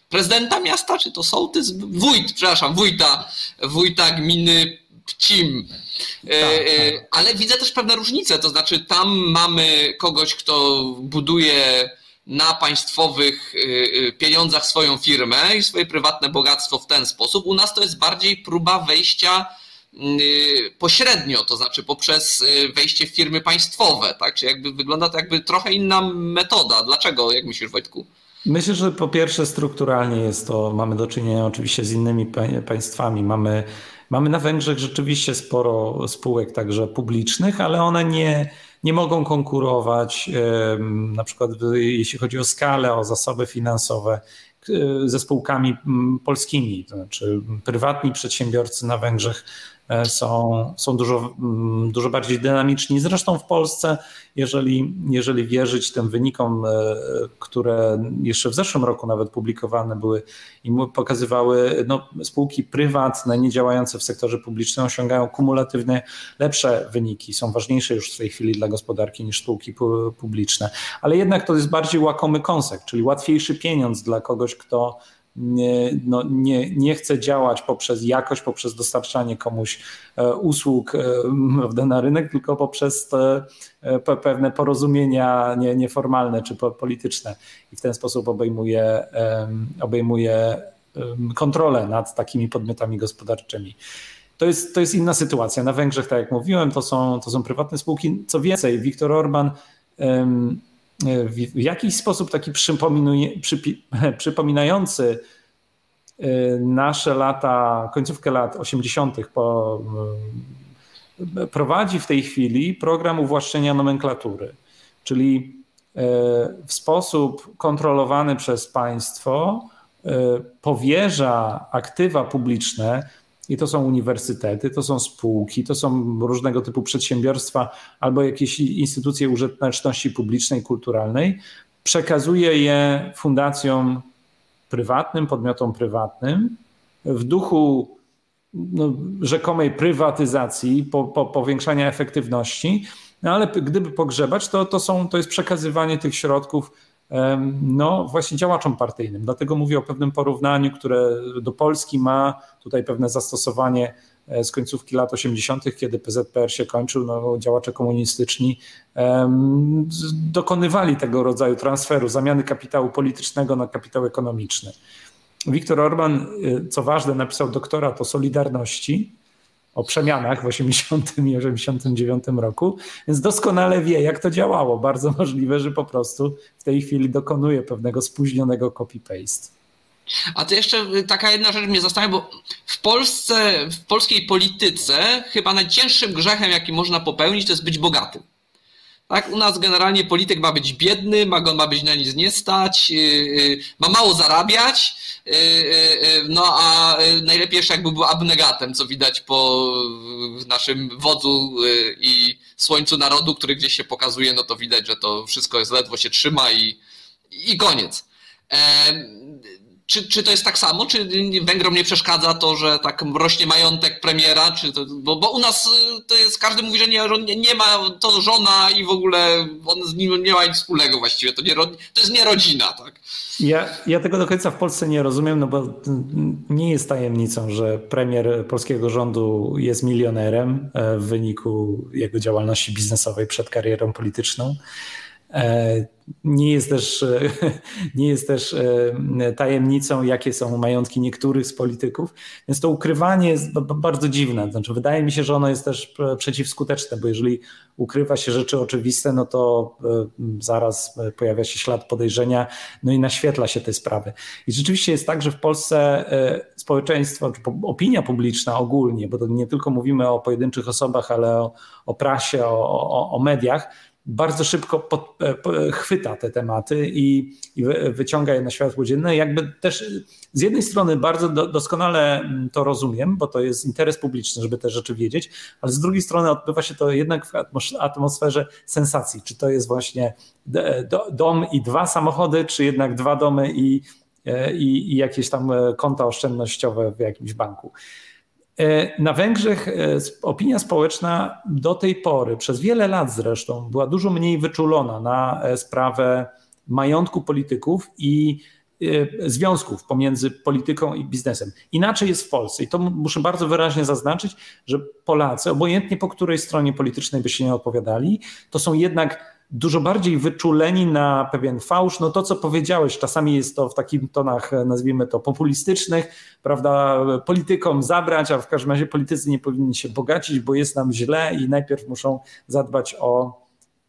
prezydenta miasta, czy to sołtys? Wójt, przepraszam, wójta, wójta gminy Pcim. Tak, tak. Ale widzę też pewne różnice, to znaczy tam mamy kogoś, kto buduje na państwowych y, pieniądzach swoją firmę i swoje prywatne bogactwo w ten sposób. U nas to jest bardziej próba wejścia y, pośrednio, to znaczy poprzez wejście w firmy państwowe, tak? Czy jakby wygląda to jakby trochę inna metoda. Dlaczego, jak myślisz Wojtku? Myślę, że po pierwsze strukturalnie jest to, mamy do czynienia oczywiście z innymi państwami. Mamy, mamy na Węgrzech rzeczywiście sporo spółek także publicznych, ale one nie, nie mogą konkurować, na przykład jeśli chodzi o skalę, o zasoby finansowe ze spółkami polskimi. To znaczy prywatni przedsiębiorcy na Węgrzech E, są, są dużo, mm, dużo bardziej dynamiczni. Zresztą w Polsce, jeżeli, jeżeli wierzyć tym wynikom, e, które jeszcze w zeszłym roku nawet publikowane były i pokazywały, no, spółki prywatne, nie działające w sektorze publicznym osiągają kumulatywnie lepsze wyniki, są ważniejsze już w tej chwili dla gospodarki niż spółki publiczne. Ale jednak to jest bardziej łakomy kąsek, czyli łatwiejszy pieniądz dla kogoś, kto nie, no, nie, nie chce działać poprzez jakość, poprzez dostarczanie komuś e, usług e, na rynek, tylko poprzez e, pewne porozumienia nie, nieformalne czy polityczne i w ten sposób obejmuje, obejmuje kontrolę nad takimi podmiotami gospodarczymi. To jest, to jest inna sytuacja. Na Węgrzech, tak jak mówiłem, to są, to są prywatne spółki. Co więcej, Viktor Orban w jakiś sposób taki przypominający y, nasze lata, końcówkę lat 80., po, y, prowadzi w tej chwili program uwłaszczenia nomenklatury, czyli w sposób kontrolowany przez państwo powierza aktywa publiczne i to są uniwersytety, to są spółki, to są różnego typu przedsiębiorstwa albo jakieś instytucje użyteczności publicznej, kulturalnej. Przekazuje je fundacjom prywatnym, podmiotom prywatnym w duchu no, rzekomej prywatyzacji, po, po, powiększania efektywności. No ale gdyby pogrzebać, to, to, są, to jest przekazywanie tych środków no właśnie działaczom partyjnym. Dlatego mówię o pewnym porównaniu, które do Polski ma tutaj pewne zastosowanie e, z końcówki lat 80., kiedy PZPR się kończył, no, działacze komunistyczni um, dokonywali tego rodzaju transferu, zamiany kapitału politycznego na kapitał ekonomiczny. Viktor Orban, e, co ważne, napisał doktorat o Solidarności, o przemianach w 80 i 89 roku, więc doskonale wie, jak to działało. Bardzo możliwe, że po prostu w tej chwili dokonuje pewnego spóźnionego copy-paste. A to jeszcze taka jedna rzecz mnie zastanawia, bo w Polsce, w polskiej polityce chyba najcięższym grzechem, jaki można popełnić, to jest być bogatym. Tak, u nas generalnie polityk ma być biedny, ma, go, ma być na nic nie stać, yy, yy, ma mało zarabiać, yy, no a najlepiej jeszcze jakby był abnegatem, co widać po naszym wodzu i słońcu narodu, który gdzieś się pokazuje, no to widać, że to wszystko jest ledwo się trzyma i, i koniec. Czy, czy to jest tak samo? Czy Węgrom nie przeszkadza to, że tak rośnie majątek premiera? Czy to, bo, bo u nas y, to jest, każdy mówi, że nie, nie ma to żona i w ogóle on z nim nie ma nic wspólnego właściwie. To, nie, to jest nie rodzina, tak? Ja, ja tego do końca w Polsce nie rozumiem, no bo nie jest tajemnicą, że premier polskiego rządu jest milionerem e, w wyniku jego działalności biznesowej przed karierą polityczną. E, nie jest też, e, nie jest też e, tajemnicą, jakie są majątki niektórych z polityków, więc to ukrywanie jest bardzo dziwne. Znaczy, wydaje mi się, że ono jest też przeciwskuteczne, bo jeżeli ukrywa się rzeczy oczywiste, no to zaraz pojawia się ślad podejrzenia, no i naświetla się te sprawy. I rzeczywiście jest tak, że w Polsce społeczeństwo, czy opinia publiczna ogólnie, bo to nie tylko mówimy o pojedynczych osobach, ale o, o prasie, o, o, o mediach, bardzo szybko pod, e, chwyta te tematy i, i, wyciąga je na światło dzienne. Jakby też z jednej strony bardzo do, doskonale mm, to rozumiem, bo to jest interes publiczny, żeby te rzeczy wiedzieć, ale z drugiej strony odbywa się to jednak w atmosferze sensacji. Czy to jest właśnie dom i dwa samochody, czy jednak dwa domy i, e, i, i jakieś tam e, konta oszczędnościowe w jakimś banku. E, na Węgrzech e, opinia społeczna do tej pory, przez wiele lat zresztą, była dużo mniej wyczulona na e, sprawę majątku polityków i związków pomiędzy polityką i biznesem. Inaczej jest w Polsce i to muszę bardzo wyraźnie zaznaczyć, że Polacy, obojętnie po której stronie politycznej by się nie odpowiadali, to są jednak dużo bardziej wyczuleni na pewien fałsz. No to, co powiedziałeś, czasami jest to w takich tonach, nazwijmy to, populistycznych, prawda, politykom zabrać, a w każdym razie politycy nie powinni się bogacić, bo jest nam źle i najpierw muszą zadbać o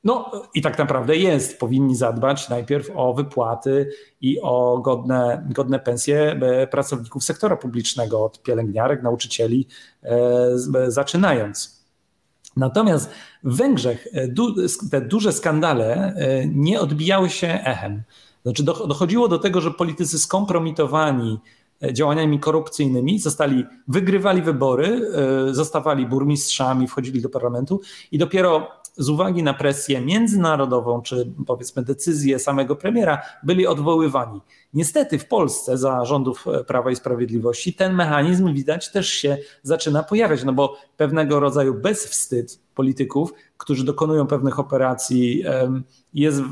no i tak naprawdę jest. Powinni zadbać najpierw o wypłaty i o godne, godne pensje e, pracowników sektora publicznego, od pielęgniarek, nauczycieli, e, zaczynając. Natomiast w Węgrzech e, te duże skandale e, nie odbijały się echem. Znaczy dochodziło do tego, że politycy skompromitowani e, działaniami korupcyjnymi zostali, wygrywali wybory, zostawali burmistrzami, wchodzili do parlamentu i dopiero z uwagi na presję międzynarodową, czy powiedzmy decyzję samego premiera, byli odwoływani. Niestety w Polsce za rządów Prawa i Sprawiedliwości ten mechanizm widać też się zaczyna pojawiać, no bo pewnego rodzaju bezwstyd polityków, którzy dokonują pewnych operacji, jest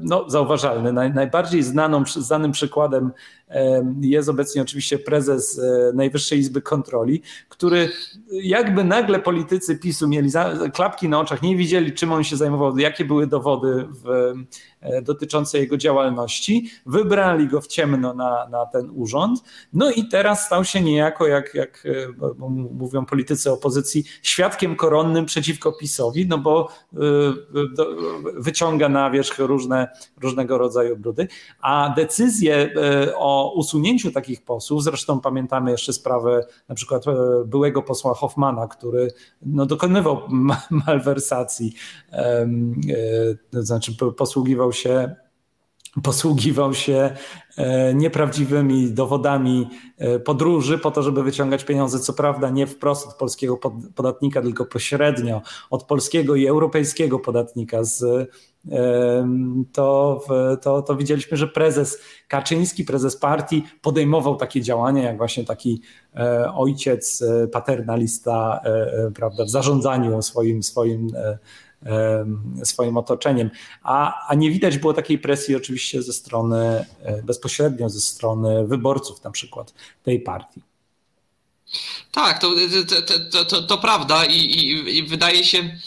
no, zauważalny. najbardziej znaną, znanym przykładem jest obecnie oczywiście prezes e, Najwyższej Izby Kontroli, który jakby nagle politycy PiSu mieli klapki na oczach, nie widzieli czym on się zajmował, jakie były dowody w, e, dotyczące jego działalności, wybrali go w ciemno na, na ten urząd, no i teraz stał się niejako, jak, jak e, mówią politycy opozycji, świadkiem koronnym przeciwko PiSowi, no bo wyciąga na wierzch różne, różnego rodzaju brudy, a decyzje o usunięciu takich posłów, zresztą pamiętamy jeszcze sprawę na przykład e, byłego posła Hoffmana, który no, dokonywał malwersacji, e, to znaczy posługiwał się posługiwał się e, nieprawdziwymi dowodami podróży po to, żeby wyciągać pieniądze, co prawda nie wprost od polskiego podatnika, tylko pośrednio od polskiego i europejskiego podatnika. Z to, to, to widzieliśmy, że prezes Kaczyński, prezes partii podejmował takie działania, jak właśnie taki e, ojciec, e, paternalista e, prawda, w zarządzaniu swoim, swoim, swoim otoczeniem. A, a nie widać było takiej presji oczywiście ze strony, bezpośrednio ze strony wyborców na przykład tej partii. Tak, to, to, to, to, prawda I, i, i wydaje się,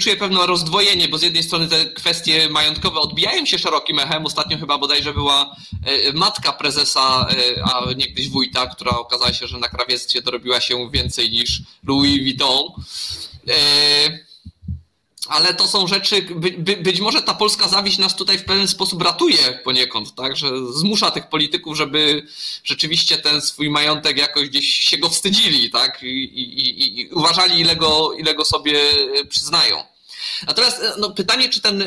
czuję pewne rozdwojenie, bo z jednej strony te kwestie majątkowe odbijają się szerokim echem. Ostatnio chyba bodajże była e, matka prezesa, e, a niegdyś wójta, która okazała się, że na krawiectwie dorobiła się więcej niż Louis Vuitton. E, ale to są rzeczy, by, by, być może ta polska zawiść nas tutaj w pewien sposób ratuje poniekąd, tak, że zmusza tych polityków, żeby rzeczywiście ten swój majątek jakoś gdzieś się go wstydzili, tak, i, i, i uważali, ile go, ile go sobie przyznają. Natomiast no, pytanie, czy ten,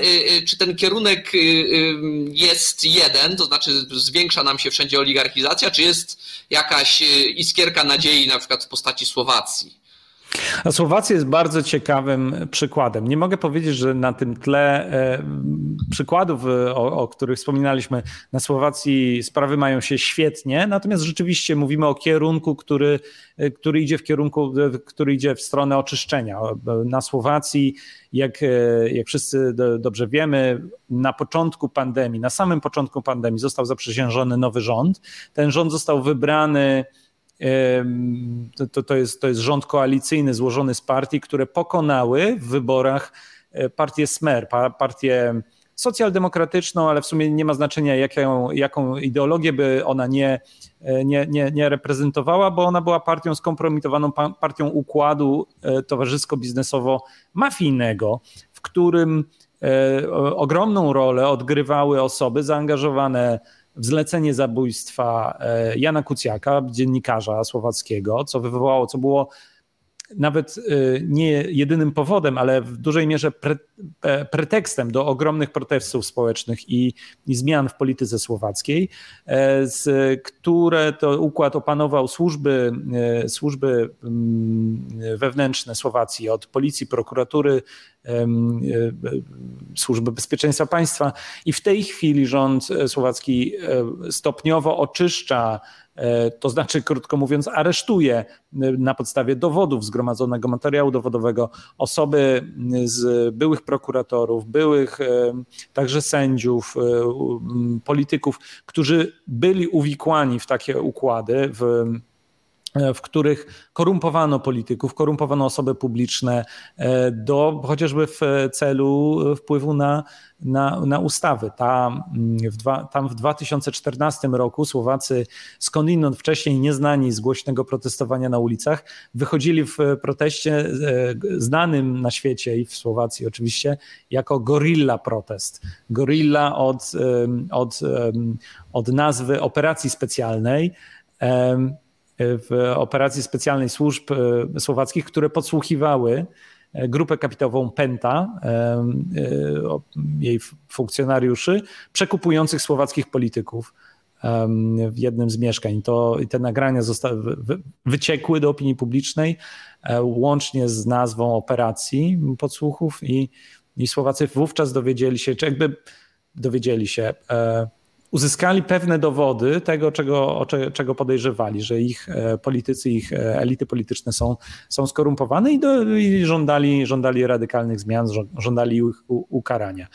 czy ten kierunek jest jeden, to znaczy zwiększa nam się wszędzie oligarchizacja, czy jest jakaś iskierka nadziei na przykład w postaci Słowacji? A Słowacja jest bardzo ciekawym przykładem. Nie mogę powiedzieć, że na tym tle e, przykładów, e, o, o, których wspominaliśmy, na Słowacji sprawy mają się świetnie, natomiast rzeczywiście mówimy o kierunku, który, e, który idzie w kierunku, który idzie w stronę oczyszczenia. Na Słowacji, jak, jak wszyscy dobrze wiemy, na początku pandemii, na samym początku pandemii został zaprzysiężony nowy rząd. Ten rząd został wybrany to, to, jest, to jest rząd koalicyjny złożony z partii, które pokonały w wyborach e, partię Smer, partię socjaldemokratyczną, ale w sumie nie ma znaczenia, jaką, jaką ideologię by ona nie, e, nie, nie, nie reprezentowała, bo ona była partią skompromitowaną, partią układu e, towarzysko-biznesowo-mafijnego, w którym ogromną rolę odgrywały osoby zaangażowane w zlecenie zabójstwa e, Jana Kucjaka, dziennikarza słowackiego, co wywołało, co było nawet e, nie jedynym powodem, ale w dużej mierze pre, e, pretekstem do ogromnych protestów społecznych i, i, zmian w polityce słowackiej, z, które to układ opanował służby, służby mm, wewnętrzne Słowacji, od policji, prokuratury, Służby Bezpieczeństwa Państwa. I w tej chwili rząd słowacki stopniowo oczyszcza E, to znaczy, krótko mówiąc, aresztuje e, na podstawie dowodów, zgromadzonego materiału dowodowego osoby z byłych prokuratorów, byłych e, także sędziów, polityków, którzy byli uwikłani w takie układy, w w których korumpowano polityków, korumpowano osoby publiczne do chociażby w celu wpływu na na, na ustawy. Ta, w dwa, tam w 2014 roku Słowacy skądinąd wcześniej nieznani z głośnego protestowania na ulicach wychodzili w proteście e, znanym na świecie i w Słowacji oczywiście jako gorilla protest. Gorilla od, od, od nazwy operacji specjalnej w operacji specjalnej służb e, słowackich, które podsłuchiwały E, grupę kapitałową Penta, e, jej funkcjonariuszy, przekupujących słowackich polityków w jednym z mieszkań. To, te nagrania zostały, wyciekły do opinii publicznej, łącznie z nazwą operacji podsłuchów i, i Słowacy wówczas dowiedzieli się, czy jakby dowiedzieli się, uzyskali pewne dowody tego, czego, czego podejrzewali, że ich e, politycy, ich e, elity polityczne są, są skorumpowane i, do, i żądali, żądali radykalnych zmian, żądali ich ukarania.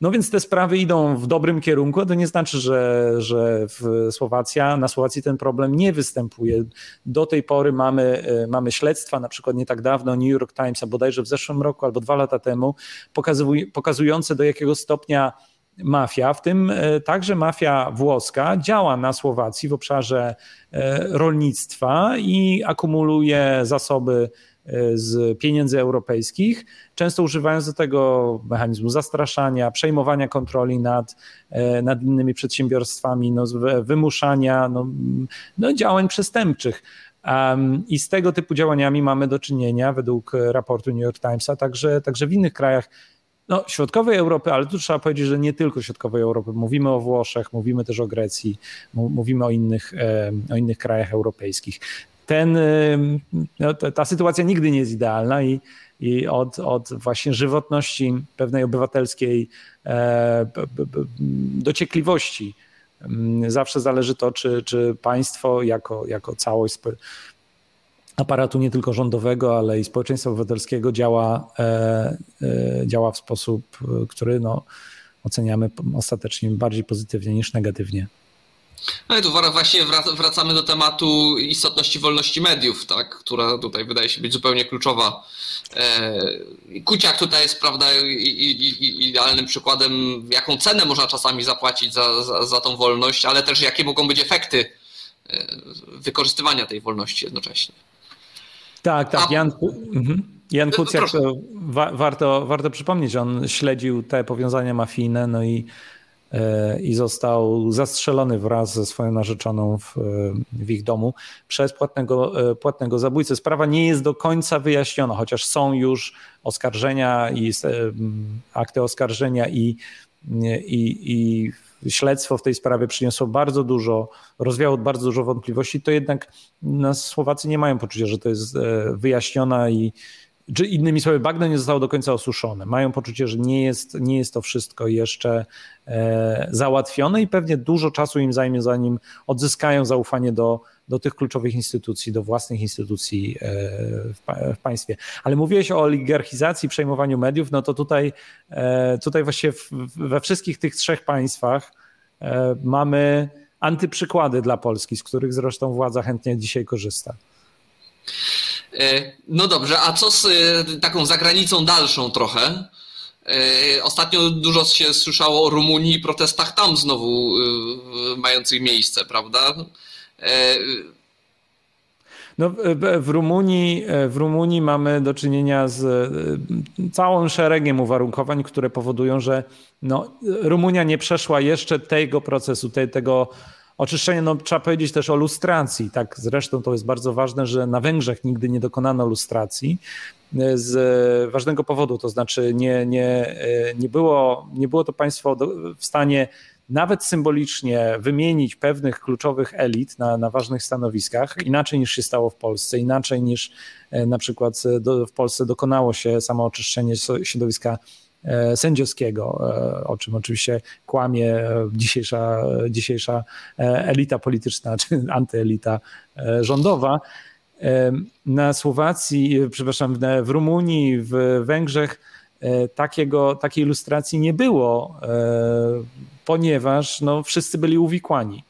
No więc te sprawy idą w dobrym kierunku, to nie znaczy, że, że w Słowacja, na Słowacji ten problem nie występuje. Do tej pory mamy, e, mamy śledztwa, na przykład nie tak dawno New York Times, a bodajże w zeszłym roku albo dwa lata temu, pokazujące do jakiego stopnia mafia, w tym e, także mafia włoska, działa na Słowacji w obszarze e, rolnictwa i akumuluje zasoby e, z pieniędzy europejskich, często używając do tego mechanizmu zastraszania, przejmowania kontroli nad, nad innymi przedsiębiorstwami, no, wymuszania no, no, działań przestępczych. Um, I z tego typu działaniami mamy do czynienia, według raportu New York Timesa, także, także w innych krajach no, środkowej Europy, ale tu trzeba powiedzieć, że nie tylko środkowej Europy. Mówimy o Włoszech, mówimy też o Grecji, mówimy o innych, o innych krajach europejskich. Ten, no, ta sytuacja nigdy nie jest idealna i, i od, od właśnie żywotności pewnej obywatelskiej e, dociekliwości zawsze zależy to, czy, czy państwo jako, jako całość aparatu nie tylko rządowego, ale i społeczeństwa obywatelskiego działa, e, e, działa w sposób, który no, oceniamy ostatecznie bardziej pozytywnie niż negatywnie. No i tu właśnie wracamy do tematu istotności wolności mediów, tak, która tutaj wydaje się być zupełnie kluczowa. E, Kuciak tutaj jest prawda, idealnym przykładem, jaką cenę można czasami zapłacić za, za, za tą wolność, ale też jakie mogą być efekty wykorzystywania tej wolności jednocześnie. Tak, tak. Jan, mhm. Jan Kuciak, to wa warto, warto przypomnieć, on śledził te powiązania mafijne, no i, e, i został zastrzelony wraz ze swoją narzeczoną w, w ich domu przez płatnego, e, płatnego zabójcę. Sprawa nie jest do końca wyjaśniona, chociaż są już oskarżenia i e, akty oskarżenia i, i, i śledztwo w tej sprawie przyniosło bardzo dużo, rozwiało bardzo dużo wątpliwości, to jednak nas Słowacy nie mają poczucia, że to jest e, wyjaśniona i czy innymi słowy, bagno nie zostało do końca osuszone. Mają poczucie, że nie jest, nie jest to wszystko jeszcze e, załatwione i pewnie dużo czasu im zajmie, zanim odzyskają zaufanie do, do tych kluczowych instytucji, do własnych instytucji e, w, państwie. Ale mówiłeś o oligarchizacji, przejmowaniu mediów, no to tutaj, e, tutaj właśnie we wszystkich tych trzech państwach e, mamy antyprzykłady dla Polski, z których zresztą władza chętnie dzisiaj korzysta. No dobrze, a co z taką zagranicą dalszą trochę? Ostatnio dużo się słyszało o Rumunii i protestach tam znowu mających miejsce, prawda? No, w, Rumunii, w Rumunii mamy do czynienia z e, całym szeregiem uwarunkowań, które powodują, że no, Rumunia nie przeszła jeszcze tego procesu, te, tego oczyszczenia. No, trzeba powiedzieć też o lustracji. Tak, zresztą to jest bardzo ważne, że na Węgrzech nigdy nie dokonano lustracji z ważnego powodu, to znaczy nie, nie, nie, było, nie było to państwo w stanie nawet symbolicznie wymienić pewnych kluczowych elit na, na ważnych stanowiskach, inaczej niż się stało w Polsce, inaczej niż e, na przykład e, do, w Polsce dokonało się samo oczyszczenie środowiska e, sędziowskiego, o czym oczywiście kłamie dzisiejsza, dzisiejsza elita polityczna czy antyelita rządowa. Na Słowacji, przepraszam, w Rumunii, w Węgrzech takiego, takiej ilustracji nie było ponieważ no, wszyscy byli uwikłani.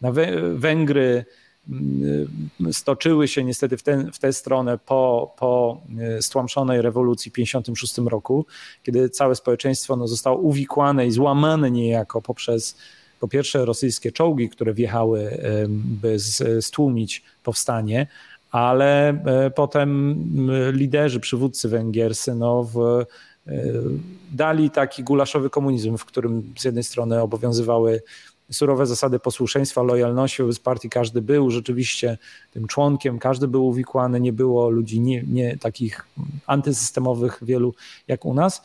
Na Węgry mm, stoczyły się niestety w, ten, w tę stronę po, po e, stłamszonej rewolucji w 1956 roku, kiedy całe społeczeństwo no, zostało uwikłane i złamane niejako poprzez po pierwsze rosyjskie czołgi, które wjechały, by stłumić powstanie, ale e, potem liderzy, przywódcy węgierscy no, w dali taki gulaszowy komunizm, w którym z jednej strony obowiązywały surowe zasady posłuszeństwa, lojalności wobec partii. Każdy był rzeczywiście tym członkiem, każdy był uwikłany, nie było ludzi nie, nie takich antysystemowych wielu jak u nas.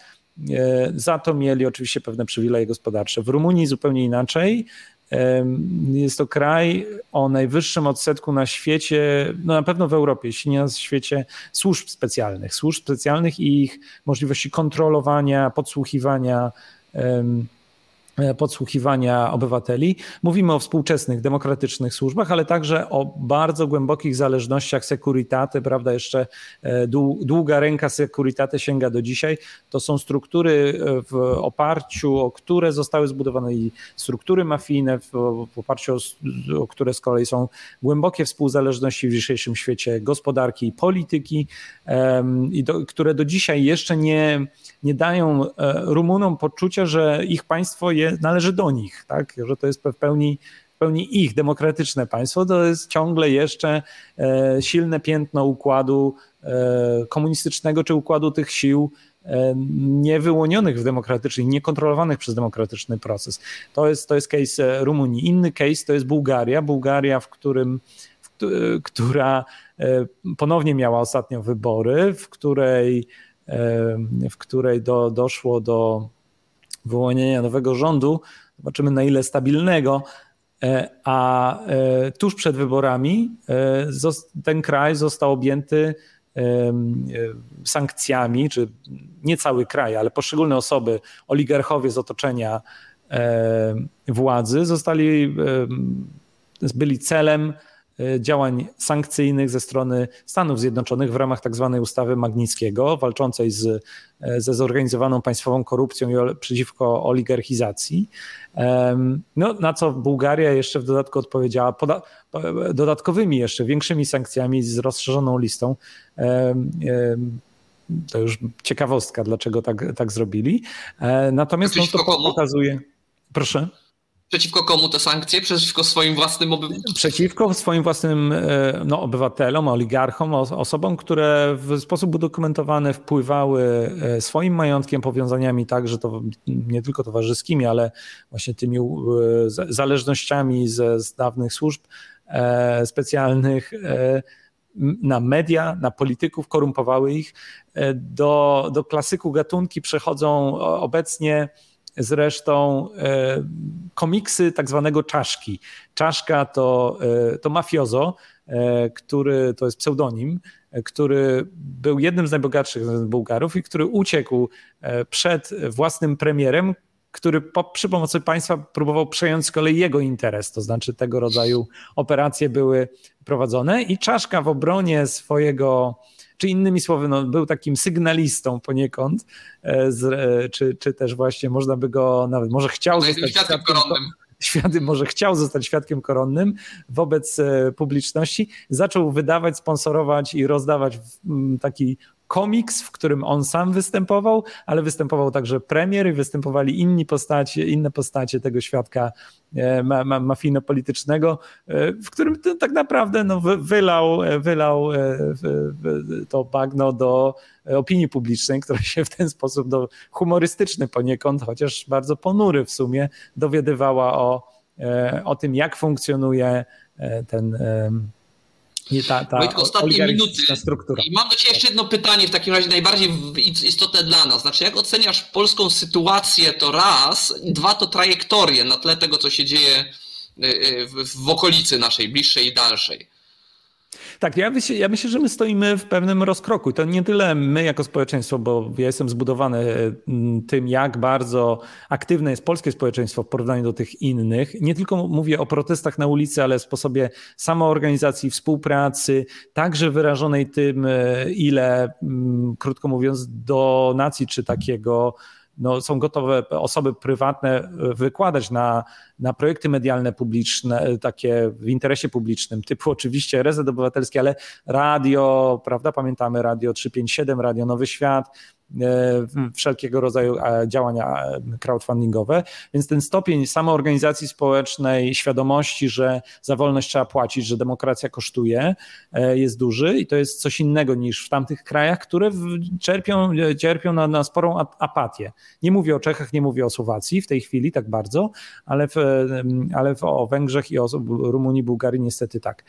E, za to mieli oczywiście pewne przywileje gospodarcze. W Rumunii zupełnie inaczej. Jest to kraj o najwyższym odsetku na świecie, no na pewno w Europie, jeśli nie na świecie, służb specjalnych. Służb specjalnych i ich możliwości kontrolowania, podsłuchiwania E, podsłuchiwania obywateli. Mówimy o współczesnych, demokratycznych służbach, ale także o bardzo głębokich zależnościach Securitate, prawda, jeszcze e, długa ręka Securitate sięga do dzisiaj. To są struktury e, w oparciu o które zostały zbudowane i struktury mafijne, w oparciu o, o które z kolei są głębokie współzależności w dzisiejszym świecie gospodarki i polityki, i do, które do dzisiaj jeszcze nie, nie dają Rumunom poczucia, że ich państwo jest należy do nich, tak? że to jest w pełni, w pełni ich demokratyczne państwo, to jest ciągle jeszcze e, silne piętno układu e, komunistycznego czy układu tych sił e, niewyłonionych w demokratyczny, niekontrolowanych przez demokratyczny proces. To jest, to jest case Rumunii. Inny case to jest Bułgaria. Bułgaria, w którym która ponownie miała ostatnio wybory, w której, w której do, doszło do wyłonienia nowego rządu. Zobaczymy na ile stabilnego. E, a e, tuż przed wyborami e, ten kraj został objęty sankcjami, czy nie cały kraj, ale poszczególne osoby, oligarchowie z otoczenia władzy zostali, byli celem działań sankcyjnych ze strony Stanów Zjednoczonych w ramach tzw. Tak ustawy Magnickiego, walczącej z, e, ze zorganizowaną państwową korupcją i przeciwko oligarchizacji. No, na co Bułgaria jeszcze w dodatku odpowiedziała poda- dodatkowymi, jeszcze większymi sankcjami z rozszerzoną listą. To już ciekawostka, dlaczego tak, tak zrobili. E, natomiast no, to pokazuje. Proszę. Przeciwko komu te sankcje? Przeciwko swoim własnym obywatelom? Przeciwko swoim własnym e, no, obywatelom, oligarchom, osobom, które w sposób udokumentowany wpływały e, swoim majątkiem, powiązaniami także to nie tylko towarzyskimi, ale właśnie tymi e, zależnościami ze, z dawnych służb specjalnych na media, na polityków, korumpowały ich. Do, do klasyku gatunki przechodzą obecnie zresztą e, komiksy tak zwanego czaszki. Czaszka to, e, to mafiozo, e, który to jest pseudonim, który był jednym z najbogatszych Bułgarów i który uciekł przed własnym premierem, który po, przy pomocy państwa próbował przejąć z kolei jego interes, to znaczy tego rodzaju operacje były prowadzone i Czaszka w obronie swojego czy innymi słowy, no, był takim sygnalistą poniekąd, e, z, czy, czy też właśnie można by go nawet, może chciał no zostać świadkiem koronnym. Świadkiem, może chciał zostać świadkiem koronnym wobec e, publiczności, zaczął wydawać, sponsorować i rozdawać taki komiks, w którym on sam występował, ale występował także premier i występowali inni postacie, inne postacie tego świadka e, ma, ma, mafijno-politycznego, e, w którym tak naprawdę no, wylał, e, wylał to bagno do opinii publicznej, która się w ten sposób do, humorystyczny poniekąd, chociaż bardzo ponury w sumie, dowiadywała o, o tym, jak funkcjonuje ten nie ta, ta Wojtko, ostatnie minuty. Struktura. I mam do Ciebie jeszcze jedno pytanie, w takim razie najbardziej istotne dla nas. Znaczy, jak oceniasz polską sytuację, to raz, dwa to trajektorię na tle tego, co się dzieje y, y, w, w okolicy naszej, bliższej i dalszej. Tak, ja myślę, ja myślę, że my stoimy w pewnym rozkroku. To nie tyle my jako społeczeństwo, bo ja jestem zbudowany mm, tym, jak bardzo aktywne jest polskie społeczeństwo w porównaniu do tych innych. Nie tylko mówię o protestach na ulicy, ale sposobie samoorganizacji, współpracy, także wyrażonej tym, e, ile, krótko mówiąc, do nacji czy takiego no, są gotowe osoby prywatne e, wykładać na, na projekty medialne publiczne, e, takie w interesie publicznym, typu oczywiście Rezet Obywatelski, ale radio, prawda, pamiętamy Radio 357, Radio Nowy Świat, wszelkiego rodzaju e, działania e, crowdfundingowe. Więc ten stopień samoorganizacji społecznej, świadomości, że za wolność trzeba płacić, że demokracja kosztuje, jest duży i to jest coś innego niż w tamtych krajach, które czerpią, cierpią na, na sporą apatię. Nie mówię o Czechach, nie mówię o Słowacji w tej chwili tak bardzo, ale, w, ale w, o Węgrzech i o Rumunii, Bułgarii niestety tak.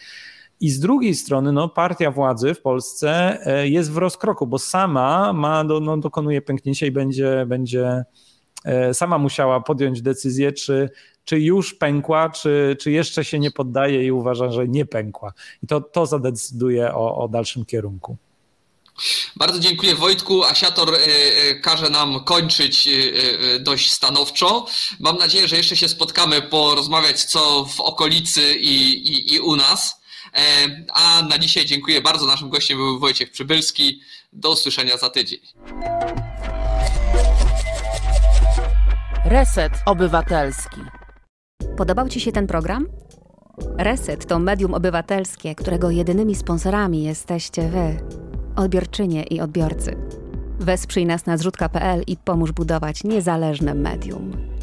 I z drugiej strony no, partia władzy w Polsce e, jest w rozkroku, bo sama ma, no, dokonuje pęknięcia i będzie, będzie e, sama musiała podjąć decyzję, czy, czy już pękła, czy, czy jeszcze się nie poddaje i uważa, że nie pękła. I to, to zadecyduje o, o dalszym kierunku. Bardzo dziękuję Wojtku. Asiator e, każe nam kończyć dość stanowczo. Mam nadzieję, że jeszcze się spotkamy porozmawiać co w okolicy i, i, i u nas. A na dzisiaj dziękuję bardzo. Naszym gościem był Wojciech Przybylski. Do usłyszenia za tydzień. Reset Obywatelski. Podobał Ci się ten program? Reset to medium obywatelskie, którego jedynymi sponsorami jesteście Wy, odbiorczynie i odbiorcy. Wesprzyj nas na zrzutka.pl i pomóż budować niezależne medium.